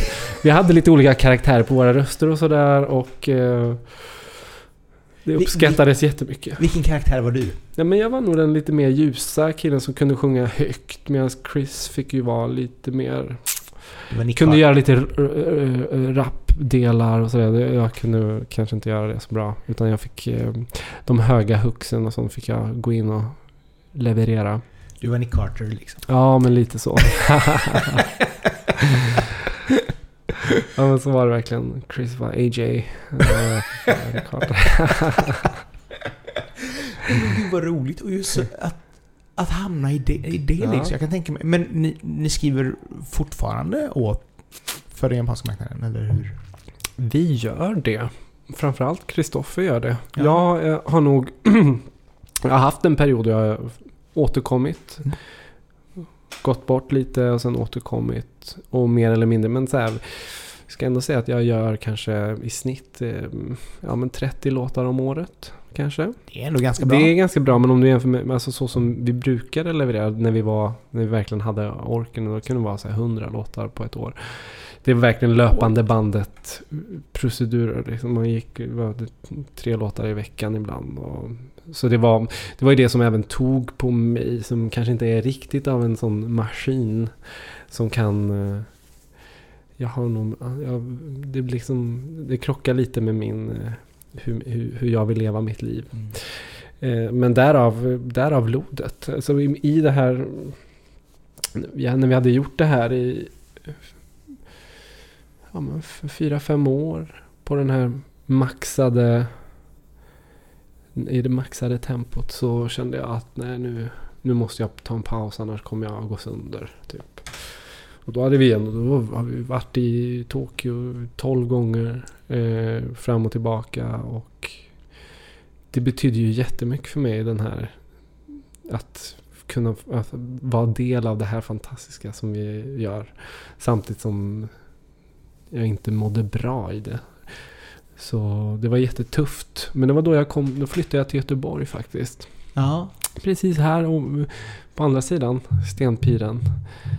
vi hade lite olika karaktärer på våra röster och sådär och eh, det uppskattades jättemycket. Vilken karaktär var du? Ja, men jag var nog den lite mer ljusa killen som kunde sjunga högt medan Chris fick ju vara lite mer... Kunde göra lite rapdelar och sådär. Jag kunde kanske inte göra det så bra. Utan jag fick eh, de höga hooksen och sånt fick jag gå in och leverera. Du var Nick Carter liksom. Ja, men lite så. ja, men så var det verkligen. Chris var AJ. eh, Carter. Det var roligt och just att, att hamna i det, i det Ja. liksom. Jag kan tänka mig. Men ni, ni skriver fortfarande åt för den japanska marknaden, eller hur? Vi gör det. Framförallt Kristoffer gör det. Ja. Jag eh, har nog... jag har haft en period då jag har återkommit. Mm. Gått bort lite och sen återkommit. Och mer eller mindre. Men så här, jag ska ändå säga att jag gör kanske i snitt eh, ja, men 30 låtar om året. Kanske. Det är ändå ganska bra. Det är ganska bra men om du jämför med alltså så som vi brukade leverera när vi var när vi verkligen hade orken. Då kunde det vara så här 100 låtar på ett år. Det var verkligen löpande bandet procedurer. Liksom. Man gick tre låtar i veckan ibland. Och, så det var, det var ju det som även tog på mig som kanske inte är riktigt av en sån maskin som kan eh, jag har nog, jag, det, blir liksom, det krockar lite med min eh, hur, hur, hur jag vill leva mitt liv. Mm. Eh, Men därav, därav lodet. Alltså i, i det här... Ja, när vi hade gjort det här i... Ja, men för fyra, fem år. På den här maxade... I det maxade tempot så kände jag att nej nu, nu måste jag ta en paus annars kommer jag gå sönder. Typ. Och då hade vi ändå, då har vi varit i Tokyo 12 gånger. Eh, fram och tillbaka och det betyder ju jättemycket för mig den här att kunna att vara del av det här fantastiska som vi gör. Samtidigt som jag inte mådde bra i det. Så det var jättetufft. Men det var då jag kom, då flyttade jag till Göteborg faktiskt. Ja, Precis här och på andra sidan Stenpiren.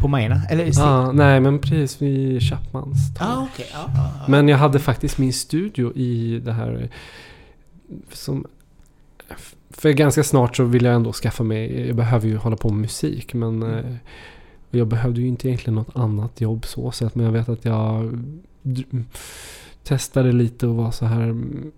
på Majorna? Eller? Ah, nej men precis vid Chapmans. ah. Ja, ja, ja. Men jag hade faktiskt min studio i det här som... För ganska snart så vill jag ändå skaffa mig, jag behöver ju hålla på med musik men Mm. eh, jag behövde ju inte egentligen något annat jobb så sett men jag vet att jag testade lite och var så här mm,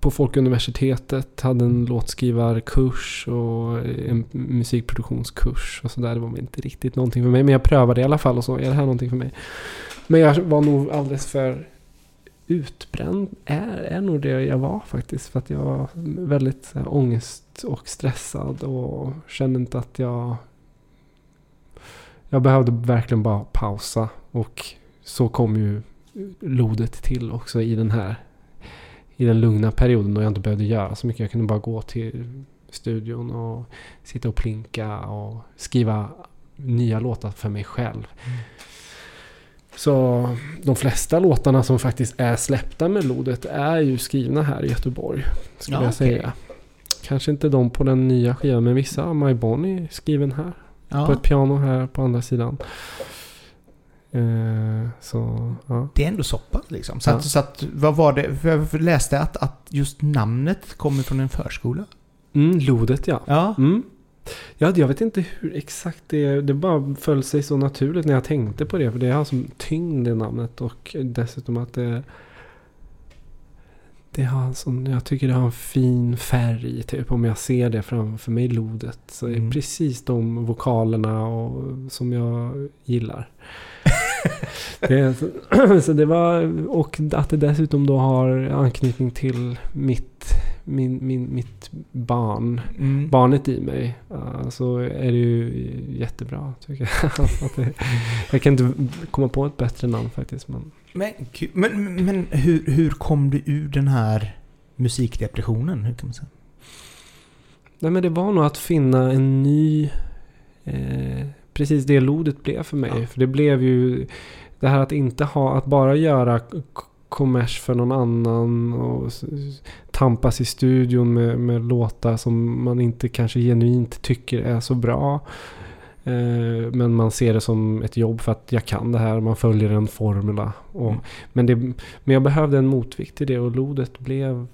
på Folkuniversitetet hade en låtskrivarkurs och en musikproduktionskurs och sådär. Det var inte riktigt någonting för mig men jag prövade i alla fall och så, är det här någonting för mig? Men jag var nog alldeles för utbränd. Är, är nog det jag var faktiskt. För att jag var väldigt så här, ångest och stressad. Och kände inte att jag... Jag behövde verkligen bara pausa. Och så kom ju lodet till också i den här... I den lugna perioden då jag inte behövde göra så mycket. Jag kunde bara gå till studion och sitta och plinka och skriva nya låtar för mig själv. Mm. Så de flesta låtarna som faktiskt är släppta med lodet är ju skrivna här i Göteborg. Skulle Ja, jag säga. Kanske inte de på den nya skivan men vissa My Bonnie är skriven här. På ja. ett piano här på andra sidan. Eh, så ja. Det är ändå så pass liksom. Så, Ja. att, så att, vad var det? Jag läste att, att just namnet kommer från en förskola. Mm, lodet ja. Ja. Mm. Ja, jag vet inte hur exakt det Det bara föll sig så naturligt när jag tänkte på det. För det har som tyngd i namnet. Och dessutom att det... Det har sån, jag tycker det har en fin färg typ. Om jag ser det framför mig, lodet. Så är det Mm. precis de vokalerna och, som jag gillar. det, är så, så det var, och att det dessutom då har anknytning till mitt, min, min, mitt barn Mm. barnet i mig uh, så är det ju jättebra tycker jag. Att det, jag kan inte komma på ett bättre namn faktiskt. Men, Men, men, men hur, hur kom du ur den här musikdepressionen? Hur kan man säga? nej, men det var nog att finna en ny... Eh, precis det lodet blev för mig. Ja. För det blev ju det här att inte ha, att bara göra kommers för någon annan och tampas i studion med, med låtar som man inte kanske genuint tycker är så bra. Eh, men man ser det som ett jobb för att jag kan det här. Man följer en formula. Och, Mm. men, det, men jag behövde en motvikt till det och lodet blev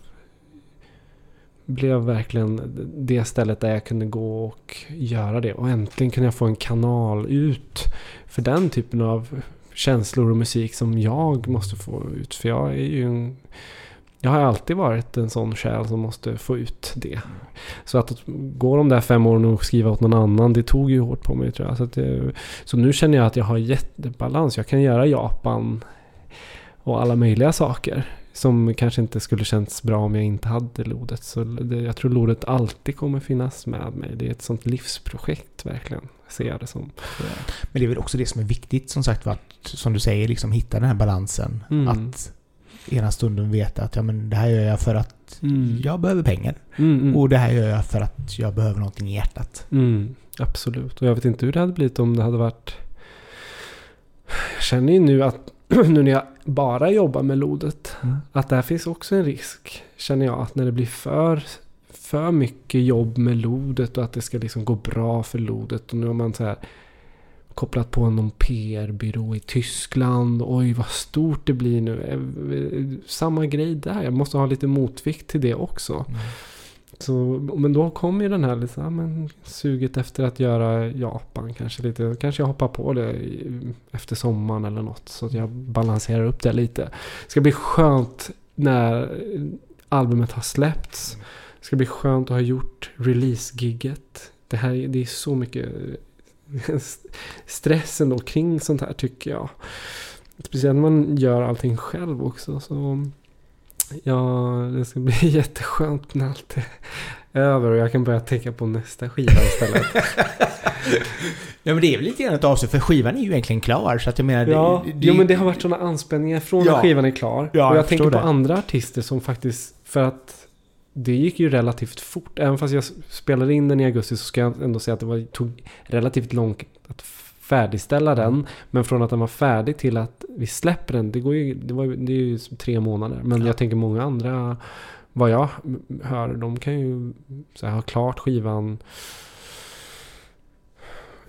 blev verkligen det stället där jag kunde gå och göra det. Och äntligen kunde jag få en kanal ut för den typen av känslor och musik som jag måste få ut. För jag är ju en, Jag har alltid varit en sån själ som måste få ut det. Så att gå de där fem åren och skriva åt någon annan, det tog ju hårt på mig tror jag. Så, det, så nu känner jag att jag har jättebalans. Jag kan göra Japan och alla möjliga saker. Som kanske inte skulle känts bra om jag inte hade lodet. Så det, jag tror lodet alltid kommer finnas med mig. Det är ett sånt livsprojekt verkligen. Ser jag det som. Men det är väl också det som är viktigt som sagt att, som du säger, liksom hitta den här balansen. Mm. Att ena stunden veta att ja, men det här gör jag för att Mm. jag behöver pengar. Mm, mm. Och det här gör jag för att jag behöver någonting i hjärtat. Mm, absolut. Och jag vet inte hur det hade blivit om det hade varit... Jag känner ju nu att nu när jag bara jobbar med lodet. Mm. Att där finns också en risk. Känner jag att när det blir för, för mycket jobb med lodet och att det ska liksom gå bra för lodet. Och nu har man så här kopplat på någon PR-byrå i Tyskland. Oj vad stort det blir nu. Eh, Samma grej där. Jag måste ha lite motvikt till det också. Så, men då kommer ju den här ja, men, suget efter att göra Japan kanske lite. Kanske jag hoppar på det efter sommaren eller något. Så att jag balanserar upp det lite. Det ska bli skönt när albumet har släppts. Det ska bli skönt att ha gjort release-gigget. Det här det är så mycket stress ändå kring sånt här tycker jag. Speciellt när man gör allting själv också. Så Ja, det ska bli jätteskönt när allt är över och jag kan börja tänka på nästa skiva istället. Ja men det är väl lite grann ett avslut för skivan är ju egentligen klar så att jag menar... ja, det, det, jo, men det har varit sådana anspänningar från Ja. när skivan är klar. Ja, och jag jag tänker på det. andra artister som faktiskt, för att det gick ju relativt fort. Även fast jag spelade in den i augusti så ska jag ändå säga att det var, tog relativt långt att färdigställa den. Men från att den var färdig till att vi släpper den, det, går ju, det, var, ju- det är ju tre månader. Men Ja. jag tänker många andra, vad jag hör, de kan ju så här, ha klart skivan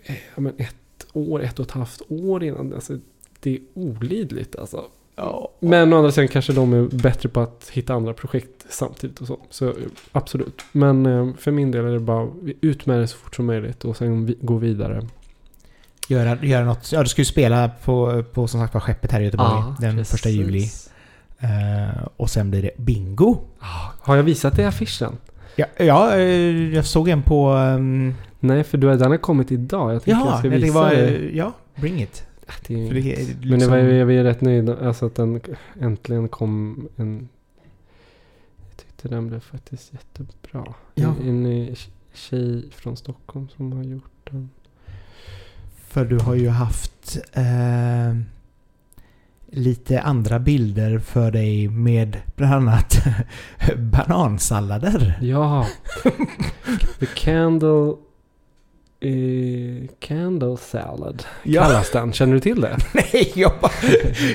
eh, ja, men ett år, ett och ett halvt år innan. Alltså, det är olidligt alltså. Ja, Men å andra sidan kanske de är bättre på att hitta andra projekt samtidigt och så. Så absolut. Men eh, för min del är det bara ut med det så fort som möjligt och sen gå vidare. göra, göra något. Ja, du ska ju spela på, på som sagt var skeppet här i Göteborg den precis. första juli. Eh, och sen blir det bingo. Ah, Har jag visat dig affischen? Ja, ja eh, jag såg en på... ehm, Nej, för du, den har kommit idag. Jag tänkte jag ja, ska jag visa tänkte bara, dig. Ja, bring it. Det är, För det är liksom, Men det var, jag är rätt nöjd alltså att den äntligen kom en... Jag tyckte den blev faktiskt jättebra. Ja. En, en tjej från Stockholm som har gjort den. För du har ju haft eh, lite andra bilder för dig med bland annat banansallader. Ja! The Candle... Eh, candle Salad Ja, kallas den. Känner du till det? nej, jag bara,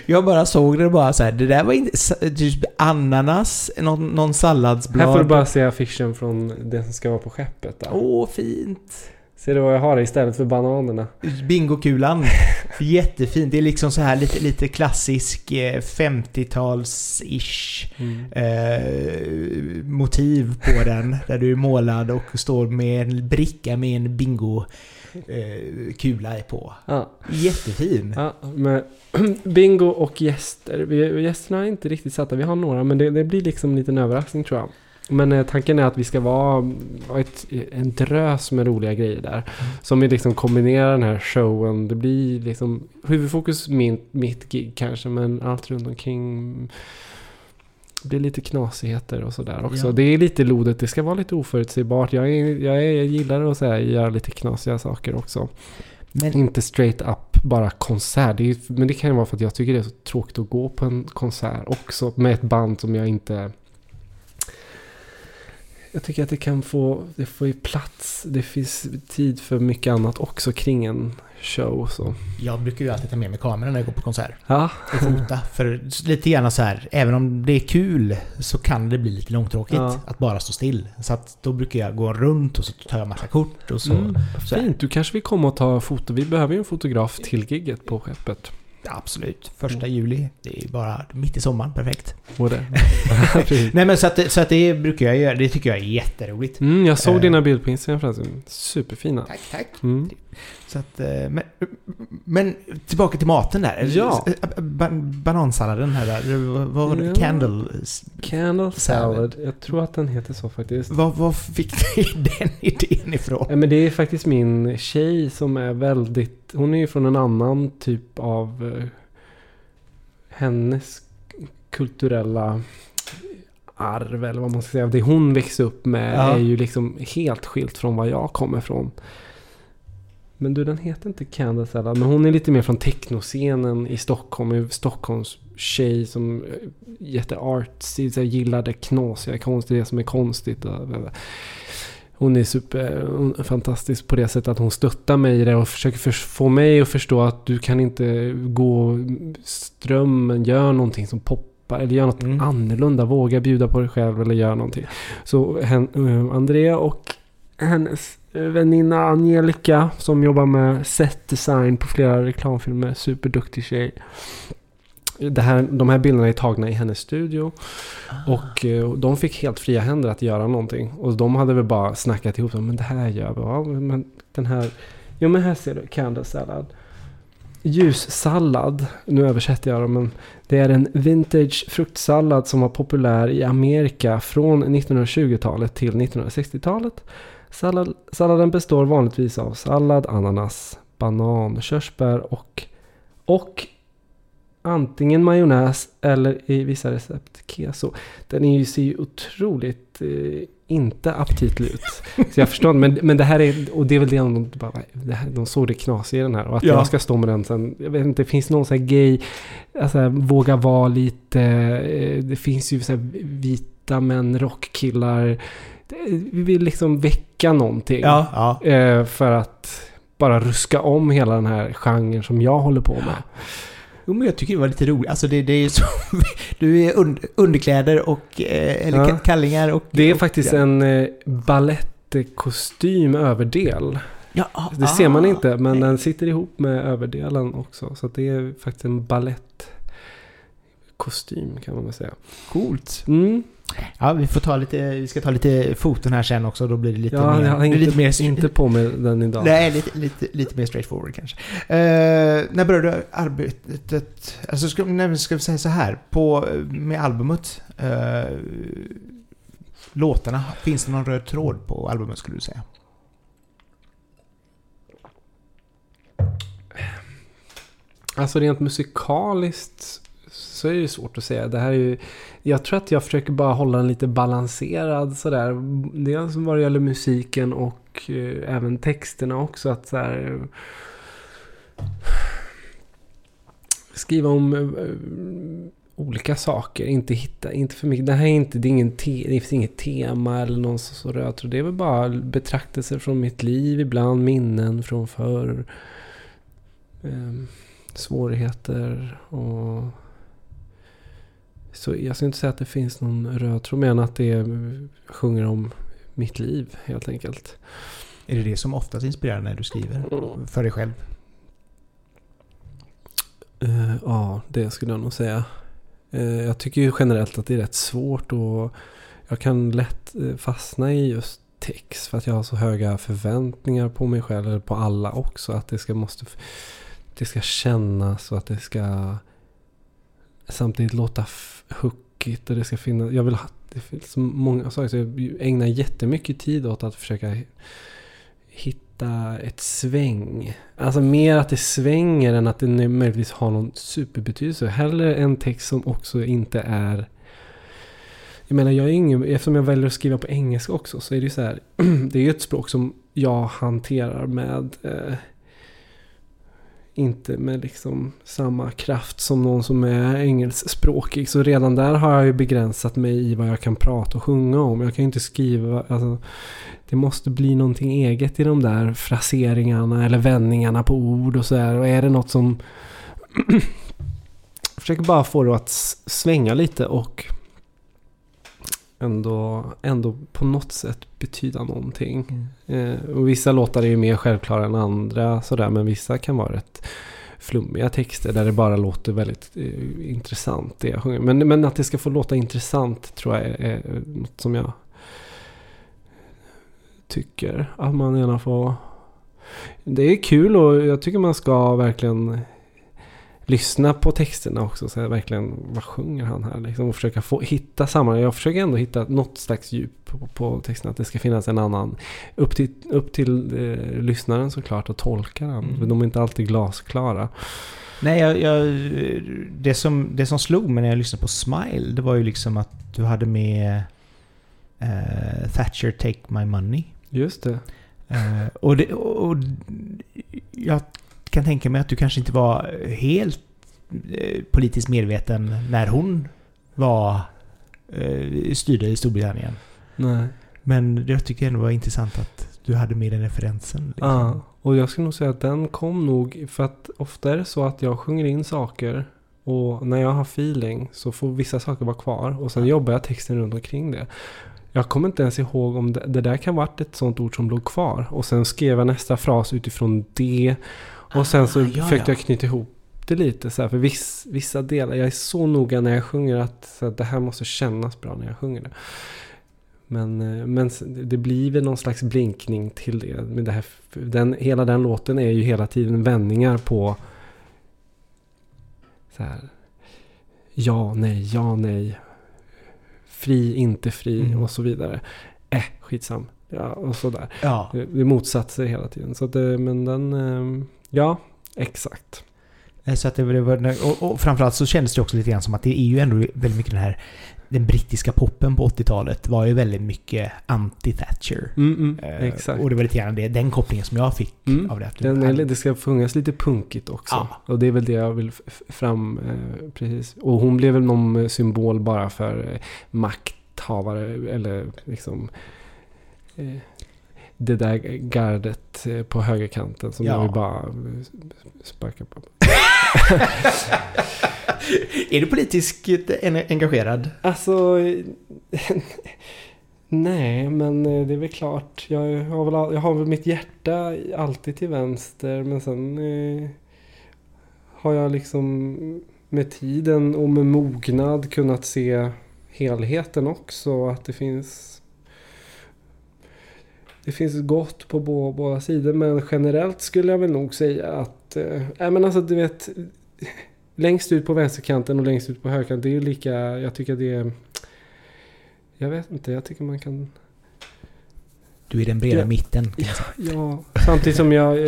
jag bara såg det bara så här. Det där var inte... Typ ananas, någon, någon salladsblad. Här får du bara se affischen från det som ska vara på skeppet. Åh, fint. Ser du vad jag har istället för bananerna? Bingokulan. Jättefint. Det är liksom så här lite, lite klassisk eh, 50-tals-ish eh, motiv på den. Där du är målad och står med en bricka med en bingo eh, kula på. Ja. Jättefin. Ja, med bingo och gäster. Vi, gästerna är inte riktigt satta. Vi har några, men det, det blir liksom en liten överraskning tror jag. Men eh, tanken är att vi ska vara ett, en drös med roliga grejer där. Som vi liksom kombinerar den här showen. Det blir liksom huvudfokus min, mitt gig kanske, men allt runt omkring blir lite knasigheter och sådär också. Ja. Det är lite lodet, det ska vara lite oförutsägbart. Jag, är, jag, är, jag gillar att här, göra lite knasiga saker också. Men Inte straight up bara konsert. Det är, men det kan ju vara för att jag tycker det är så tråkigt att gå på en konsert också. Med ett band som jag inte... jag tycker att det kan få, det får ju plats. Det finns tid för mycket annat också kring en show. Så. Jag brukar ju alltid ta med mig kameran när jag går på konsert. Ja, Och fota. För lite grann så här, även om det är kul så kan det bli lite långtråkigt Ja. att bara stå still. Så att då brukar jag gå runt och så tar jag massa kort och så. mm, så fint. Du kanske vill komma och ta foto. Vi behöver ju en fotograf till gigget på skeppet. Absolut. Första juli. Det är ju bara mitt i sommaren. Perfekt. Och det. Nej men så att, så att det brukar jag göra. Det tycker jag är jätteroligt. mm, jag såg Eh. dina bilder på Instagram förresten. Superfina. Tack, tack. Mm. Så att, eh, men, men tillbaka till maten där. Ja. Ba banansalladen här där. Vad var det? Ja. Candle. Candle Salad. Jag tror att den heter så faktiskt. Vad, vad fick du den idén ifrån? Ja, men det är faktiskt min tjej som är väldigt... Hon är ju från en annan typ av... eh, hennes kulturella arv eller vad man ska säga. Det hon växte upp med Ja. är ju liksom helt skilt från vad jag kommer från. Men du, den heter inte Candle Salad. Men hon är lite mer från technoscenen i Stockholm. Är Stockholms tjej som är jätteartsy. Gillar det knasiga, konstiga, det som är konstigt. och- Hon är super, hon är fantastisk på det sättet att hon stöttar mig i det och försöker för, få mig att förstå att du kan inte gå strömmen, gör någonting som poppar eller gör något Mm. annorlunda. Våga bjuda på dig själv eller gör någonting. Så hen, eh, Andrea och hennes eh, väninna Angelica som jobbar med set design på flera reklamfilmer. Superduktig tjej. Det här, de här bilderna är tagna i hennes studio. Och eh, de fick helt fria händer att göra någonting. Och de hade väl bara snackat ihop. Men det här gör vi. Ja, men den här... Jo men här ser du. Candle salad. Ljussallad. Nu översätter jag det men. Det är en vintage fruktsallad som var populär i Amerika från 1920-talet till 1960-talet. Sallad, salladen består vanligtvis av sallad, ananas, banan, körsbär och, och antingen majonnäs eller i vissa recept keso. Den är ju, ser ju otroligt eh, inte aptitlig ut. Så jag förstår men, men det här är, och det är väl det de, bara, det här, de såg det knasiga i den här. Och att Ja. jag ska stå med den sen, jag vet inte, det finns någon sån här gay, alltså våga vara lite, eh, det finns ju så här vita män, rockkillar. Vi vill liksom väcka någonting. Ja, ja. Eh, för att bara ruska om hela den här genren som jag håller på med. Jo, men jag tycker det var lite roligt. Alltså det, det är ju så... Du är und, underkläder och... Eh, eller Ja. ka- kallingar och... Det är och, faktiskt ja. en eh, ballettkostym överdel. Ja, ah, Det ser man ah, inte, men nej. den sitter ihop med överdelen också. Så det är faktiskt en ballettkostym kan man väl säga. Coolt. Mm. Ja, vi får ta lite... Vi ska ta lite foton här sen också. Då blir det lite Ja, mer... är inte, lite mer... inte på med den idag. Nej, lite, lite, lite mer straightforward kanske. Eh, när började du arbetet? Alltså ska, nej, ska vi säga så här. På, med albumet. eh, låtarna. Finns det någon röd tråd på albumet skulle du säga? Alltså rent musikaliskt så är det svårt att säga. Det här är ju, jag tror att jag försöker bara hålla den lite balanserad sådär. Dels vad det gäller musiken och eh, även texterna också. Att så här, eh, skriva om eh, eh olika saker. Inte hitta, inte för mycket. Det här är inte, det är ingen te, det finns inget tema eller någon så, röd tråd. Det är väl bara betraktelser från mitt liv ibland, minnen från förr. Eh, svårigheter och... Så jag skulle inte säga att det finns någon röd tråd, men att det sjunger om mitt liv helt enkelt. Är det det som oftast inspirerar när du skriver? För dig själv? Eh, ja, det skulle jag nog säga. Eh, jag tycker ju generellt att det är rätt svårt och jag kan lätt eh, fastna i just text för att jag har så höga förväntningar på mig själv eller på alla också. Att det ska, måste, det ska kännas och att det ska samtidigt låta hookigt och det ska finnas. Jag vill ha, det finns så många saker så jag ägnar jättemycket tid åt att försöka hitta ett sväng. Alltså mer att det svänger än att det möjligtvis har någon superbetydelse. Hellre en text som också inte är... Jag menar, jag är ingen, eftersom jag väljer att skriva på engelska också så är det ju så här. det är ju ett språk som jag hanterar med... Eh, inte med liksom samma kraft som någon som är engelskspråkig. Så redan där har jag ju begränsat mig i vad jag kan prata och sjunga om. Jag kan ju inte skriva, alltså, det måste bli någonting eget i de där fraseringarna eller vändningarna på ord och sådär. Och är det något som... jag försöker bara få det att svänga lite och ändå, ändå på något sätt betyda någonting. Mm. Eh, och vissa låtar är ju mer självklara än andra sådär, men vissa kan vara rätt flummiga texter där det bara låter väldigt eh, intressant det jag sjunger. Men, men att det ska få låta intressant tror jag är, är något som jag tycker att man gärna får... Det är kul och jag tycker man ska verkligen lyssna på texterna också. Så verkligen, vad sjunger han här? Liksom, och försöka få, hitta sammanhang. Jag försöker ändå hitta något slags djup på, på texterna. Att det ska finnas en annan. Upp till, upp till eh, lyssnaren såklart att tolka den. Mm. De är inte alltid glasklara. Nej, jag, jag, det, som, det som slog mig när jag lyssnade på Smile, det var ju liksom att du hade med uh, Thatcher Take My Money. Just det. Uh, och, det, och jag kan tänka mig att du kanske inte var helt eh, politiskt medveten när hon var eh, styrde i Storbritannien. Nej. Men jag tycker ändå det var intressant att du hade med den referensen. Liksom. Ja, och jag skulle nog säga att den kom nog för att ofta är det så att jag sjunger in saker och när jag har feeling så får vissa saker vara kvar och sen jobbar jag texten runt omkring det. Jag kommer inte ens ihåg om det, det där kan varit ett sånt ord som låg kvar och sen skrev jag nästa fras utifrån det och sen så ah, ja, försökte jag knyta ihop det lite så här, för viss, vissa delar, jag är så noga när jag sjunger att, så att det här måste kännas bra när jag sjunger det. Men, eh, men det blir väl någon slags blinkning till det. Men det här, den, hela den låten är ju hela tiden vändningar på så här, ja, nej, ja, nej, fri, inte fri mm. och så vidare. Äh, skitsam. Ja, och sådär. Ja. Det, det motsatser hela tiden. Så att det, men den... Eh, Ja, exakt. Eh, så att det och, och framförallt så kändes det också lite grann som att det är ju ändå väldigt mycket den här den brittiska poppen på 80-talet var ju väldigt mycket anti-Thatcher. Mm, mm, eh. Och det var lite grann det, den kopplingen som jag fick mm. av det. Den, det ska sjungas lite punkigt också. Ja. Och det är väl det jag vill fram... Eh, precis. Och hon blev väl någon symbol bara för eh, makthavare eller liksom... Det där gardet eh, på högerkanten som ja. jag vill bara eh, sparka på. är du politiskt engagerad? Alltså... Nej, men eh, det är väl klart. Jag har väl, jag har väl mitt hjärta alltid till vänster. Men sen eh, har jag liksom med tiden och med mognad kunnat se helheten också. Att det finns det finns gott på båda sidor. Men generellt skulle jag väl nog säga att... Äh, men alltså du vet... Längst ut på vänsterkanten och längst ut på högerkanten. Det är ju lika... Jag tycker det är... Jag vet inte. Jag tycker man kan... Du är den breda ja, mitten. Ja, ja, samtidigt som jag,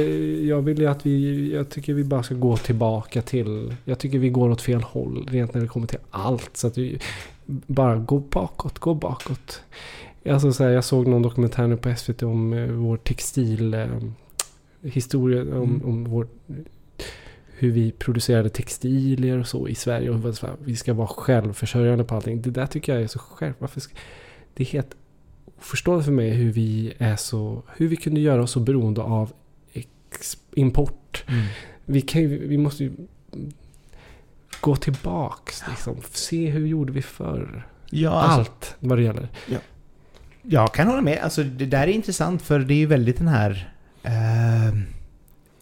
jag vill ju att vi... Jag tycker vi bara ska gå tillbaka till... Jag tycker vi går åt fel håll rent när det kommer till allt. Så att vi bara gå bakåt, gå bakåt. Alltså så här, jag såg någon dokumentär nu på SVT om eh, vår textilhistoria. Eh, om, mm. om vår, hur vi producerade textilier och så i Sverige. Och här, vi ska vara självförsörjande på allting. Det där tycker jag är så självklart. Det är helt oförståeligt för mig hur vi är så... Hur vi kunde göra oss så beroende av import. Mm. Vi, kan vi måste ju gå tillbaks. Liksom. Se hur gjorde vi förr. Ja, alltså, Allt vad det gäller. Ja. Jag kan hålla med. Alltså, det där är intressant för det är ju väldigt den här... Eh,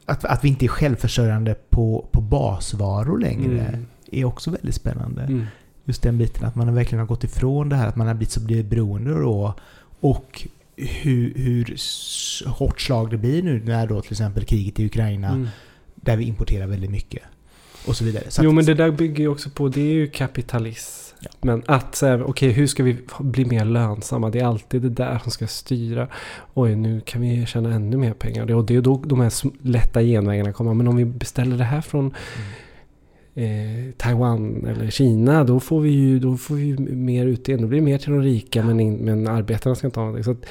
att, att vi inte är självförsörjande på, på basvaror längre mm. är också väldigt spännande. Mm. Just den biten att man verkligen har gått ifrån det här att man har blivit så blivit beroende då. Och hur, hur hårt slag det blir nu när då till exempel kriget i Ukraina mm. där vi importerar väldigt mycket. Och så vidare. Så jo men det där bygger ju också på, det är ju kapitalism Ja. Men att okej okay, hur ska vi bli mer lönsamma? Det är alltid det där som ska styra. Oj, nu kan vi tjäna ännu mer pengar. Och det är då de här lätta genvägarna kommer. Men om vi beställer det här från mm. eh, Taiwan eller Kina, då får vi ju då får vi mer utdelning. Då blir det mer till de rika, ja. men, in, men arbetarna ska inte ha någonting. Så att,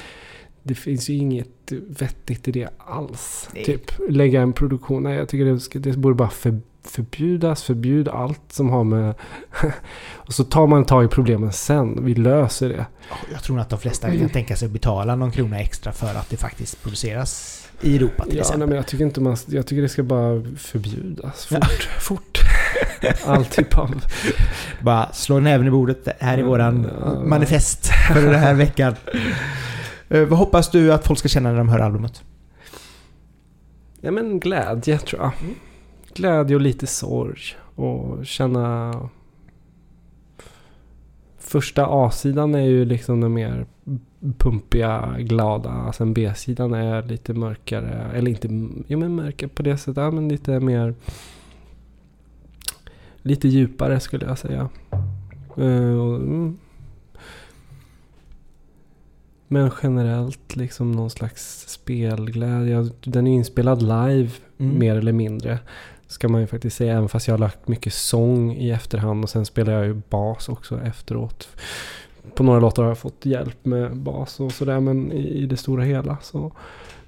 det finns ju inget vettigt i det alls. Nej. Typ lägga en produktion. Nej, jag tycker det, det borde bara för, förbjudas. Förbjud allt som har med... och så tar man tag i problemen sen. Vi löser det. Jag tror att de flesta kan tänka sig att betala någon krona extra för att det faktiskt produceras i Europa till Ja, nej, exempel. men jag tycker inte man... Jag tycker det ska bara förbjudas. Fort. fort. All typ av... Bara slå näven i bordet. Det här är våran Ja. manifest för den här veckan. Eh, vad hoppas du att folk ska känna när de hör albumet? Ja men glädje tror jag. Mm. Glädje och lite sorg. Och känna... Första A-sidan är ju liksom den mer pumpiga, glada. Sen B-sidan är lite mörkare. Eller inte... Jo men mörkare på det sättet. Ja, men lite mer... Lite djupare skulle jag säga. Eh, mm. Men generellt liksom någon slags spelglädje. Den är inspelad live Mm. mer eller mindre. Ska man ju faktiskt säga. Även fast jag har lagt mycket sång i efterhand. Och sen spelar jag ju bas också efteråt. På några låtar har jag fått hjälp med bas och sådär. Men i, det stora hela så.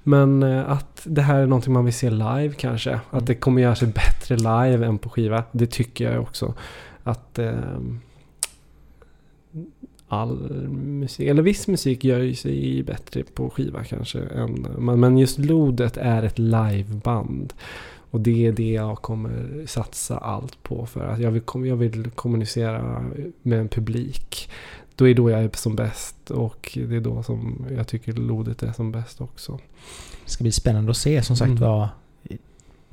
Men eh, att det här är någonting man vill se live kanske. Mm. Att det kommer göra sig bättre live än på skiva. Det tycker jag också. Att ehm, all musik, eller viss musik gör sig bättre på skiva kanske. Än, men, men just Lodet är ett liveband. Och det är det jag kommer satsa allt på. För att jag vill, jag vill kommunicera med en publik. Då är då jag är som bäst. Och det är då som jag tycker Lodet är som bäst också. Det ska bli spännande att se som sagt Mm. vad...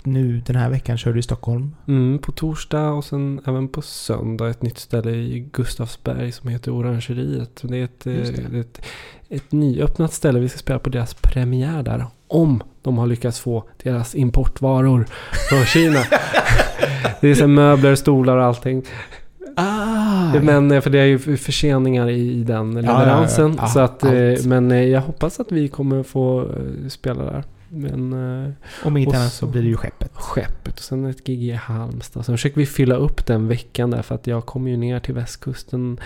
Nu den här veckan kör du i Stockholm. Mm, på torsdag och sen även på söndag ett nytt ställe i Gustavsberg som heter Orangeriet. Det är ett, eh, det. det är ett, ett nyöppnat ställe. Vi ska spela på deras premiär där. Om de har lyckats få deras importvaror från Kina. det är så möbler, stolar och allting. Ah! Men eh, för det är ju förseningar i, den ja, leveransen. ja. så att, eh, men eh, jag hoppas att vi kommer få eh, spela där. Men eh, Om inte annat så så- blir det ju skeppet. skeppet och sen ett gig i Halmstad. Sen försöker vi fylla upp den veckan där för att jag kommer ju ner till västkusten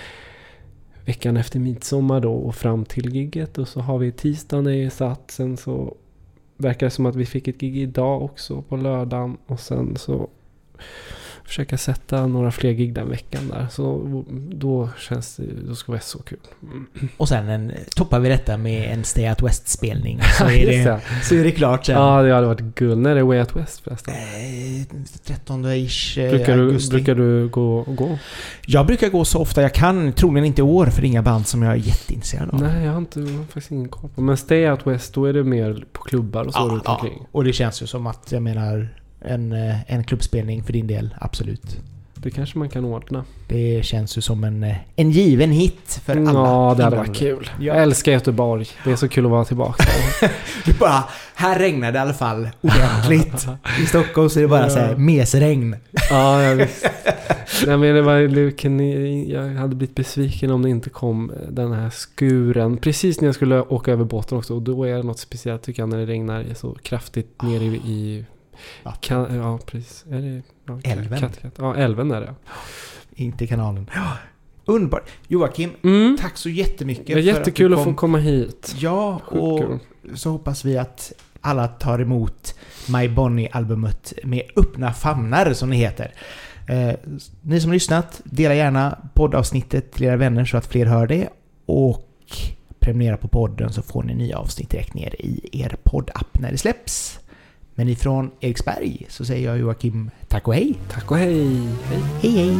veckan efter midsommar då och fram till gigget. Och så har vi tisdagen är satt. Sen så verkar det som att vi fick ett gig idag också på lördagen. Och sen så försöka sätta några fler gig den veckan där. Så då känns det, då ska det vara så kul. Och sen en, toppar vi detta med en Stay Out West-spelning. Så, är det, så är det klart sen. Ja, det hade varit guld. När är det Way Out West förresten? Eh, 13-ish eh, Brukar du, augusti. brukar du gå, gå? Jag brukar gå så ofta jag kan. Troligen inte i år för det är inga band som jag är jätteintresserad av. Nej, jag har inte jag har faktiskt ingen koll på. Men Stay Out West, då är det mer på klubbar och så Ja, runt ja. omkring. Och det känns ju som att, jag menar, en, eh, en klubbspelning för din del, absolut. Det kanske man kan ordna. Det känns ju som en, eh, en given hit för alla. Ja, det hade varit kul. Ja. Jag älskar Göteborg. Det är så kul att vara tillbaka. Du bara, här regnar det i alla fall ordentligt. I Stockholm så är det bara Ja. så här mesregn. ja, ja, visst. Nej, men det var, jag hade blivit besviken om det inte kom den här skuren. Precis när jag skulle åka över båten också. Och då är det något speciellt tycker jag när det regnar så kraftigt ner i... kan, ja, precis. Är det, ja, Älven. Kattegatt. Ja, älven är det. Inte kanalen. Underbart. Joakim, Mm. tack så jättemycket. Det är för att jättekul du att få kom. komma hit. Ja, och så hoppas vi att alla tar emot My Bonnie-albumet med öppna famnar, som det heter. Eh, ni som har lyssnat, dela gärna poddavsnittet till era vänner så att fler hör det. Och prenumerera på podden så får ni nya avsnitt direkt ner i er poddapp när det släpps. Men ifrån Eriksberg så säger jag Joakim tack och hej. Tack och hej. hej. Hej hej!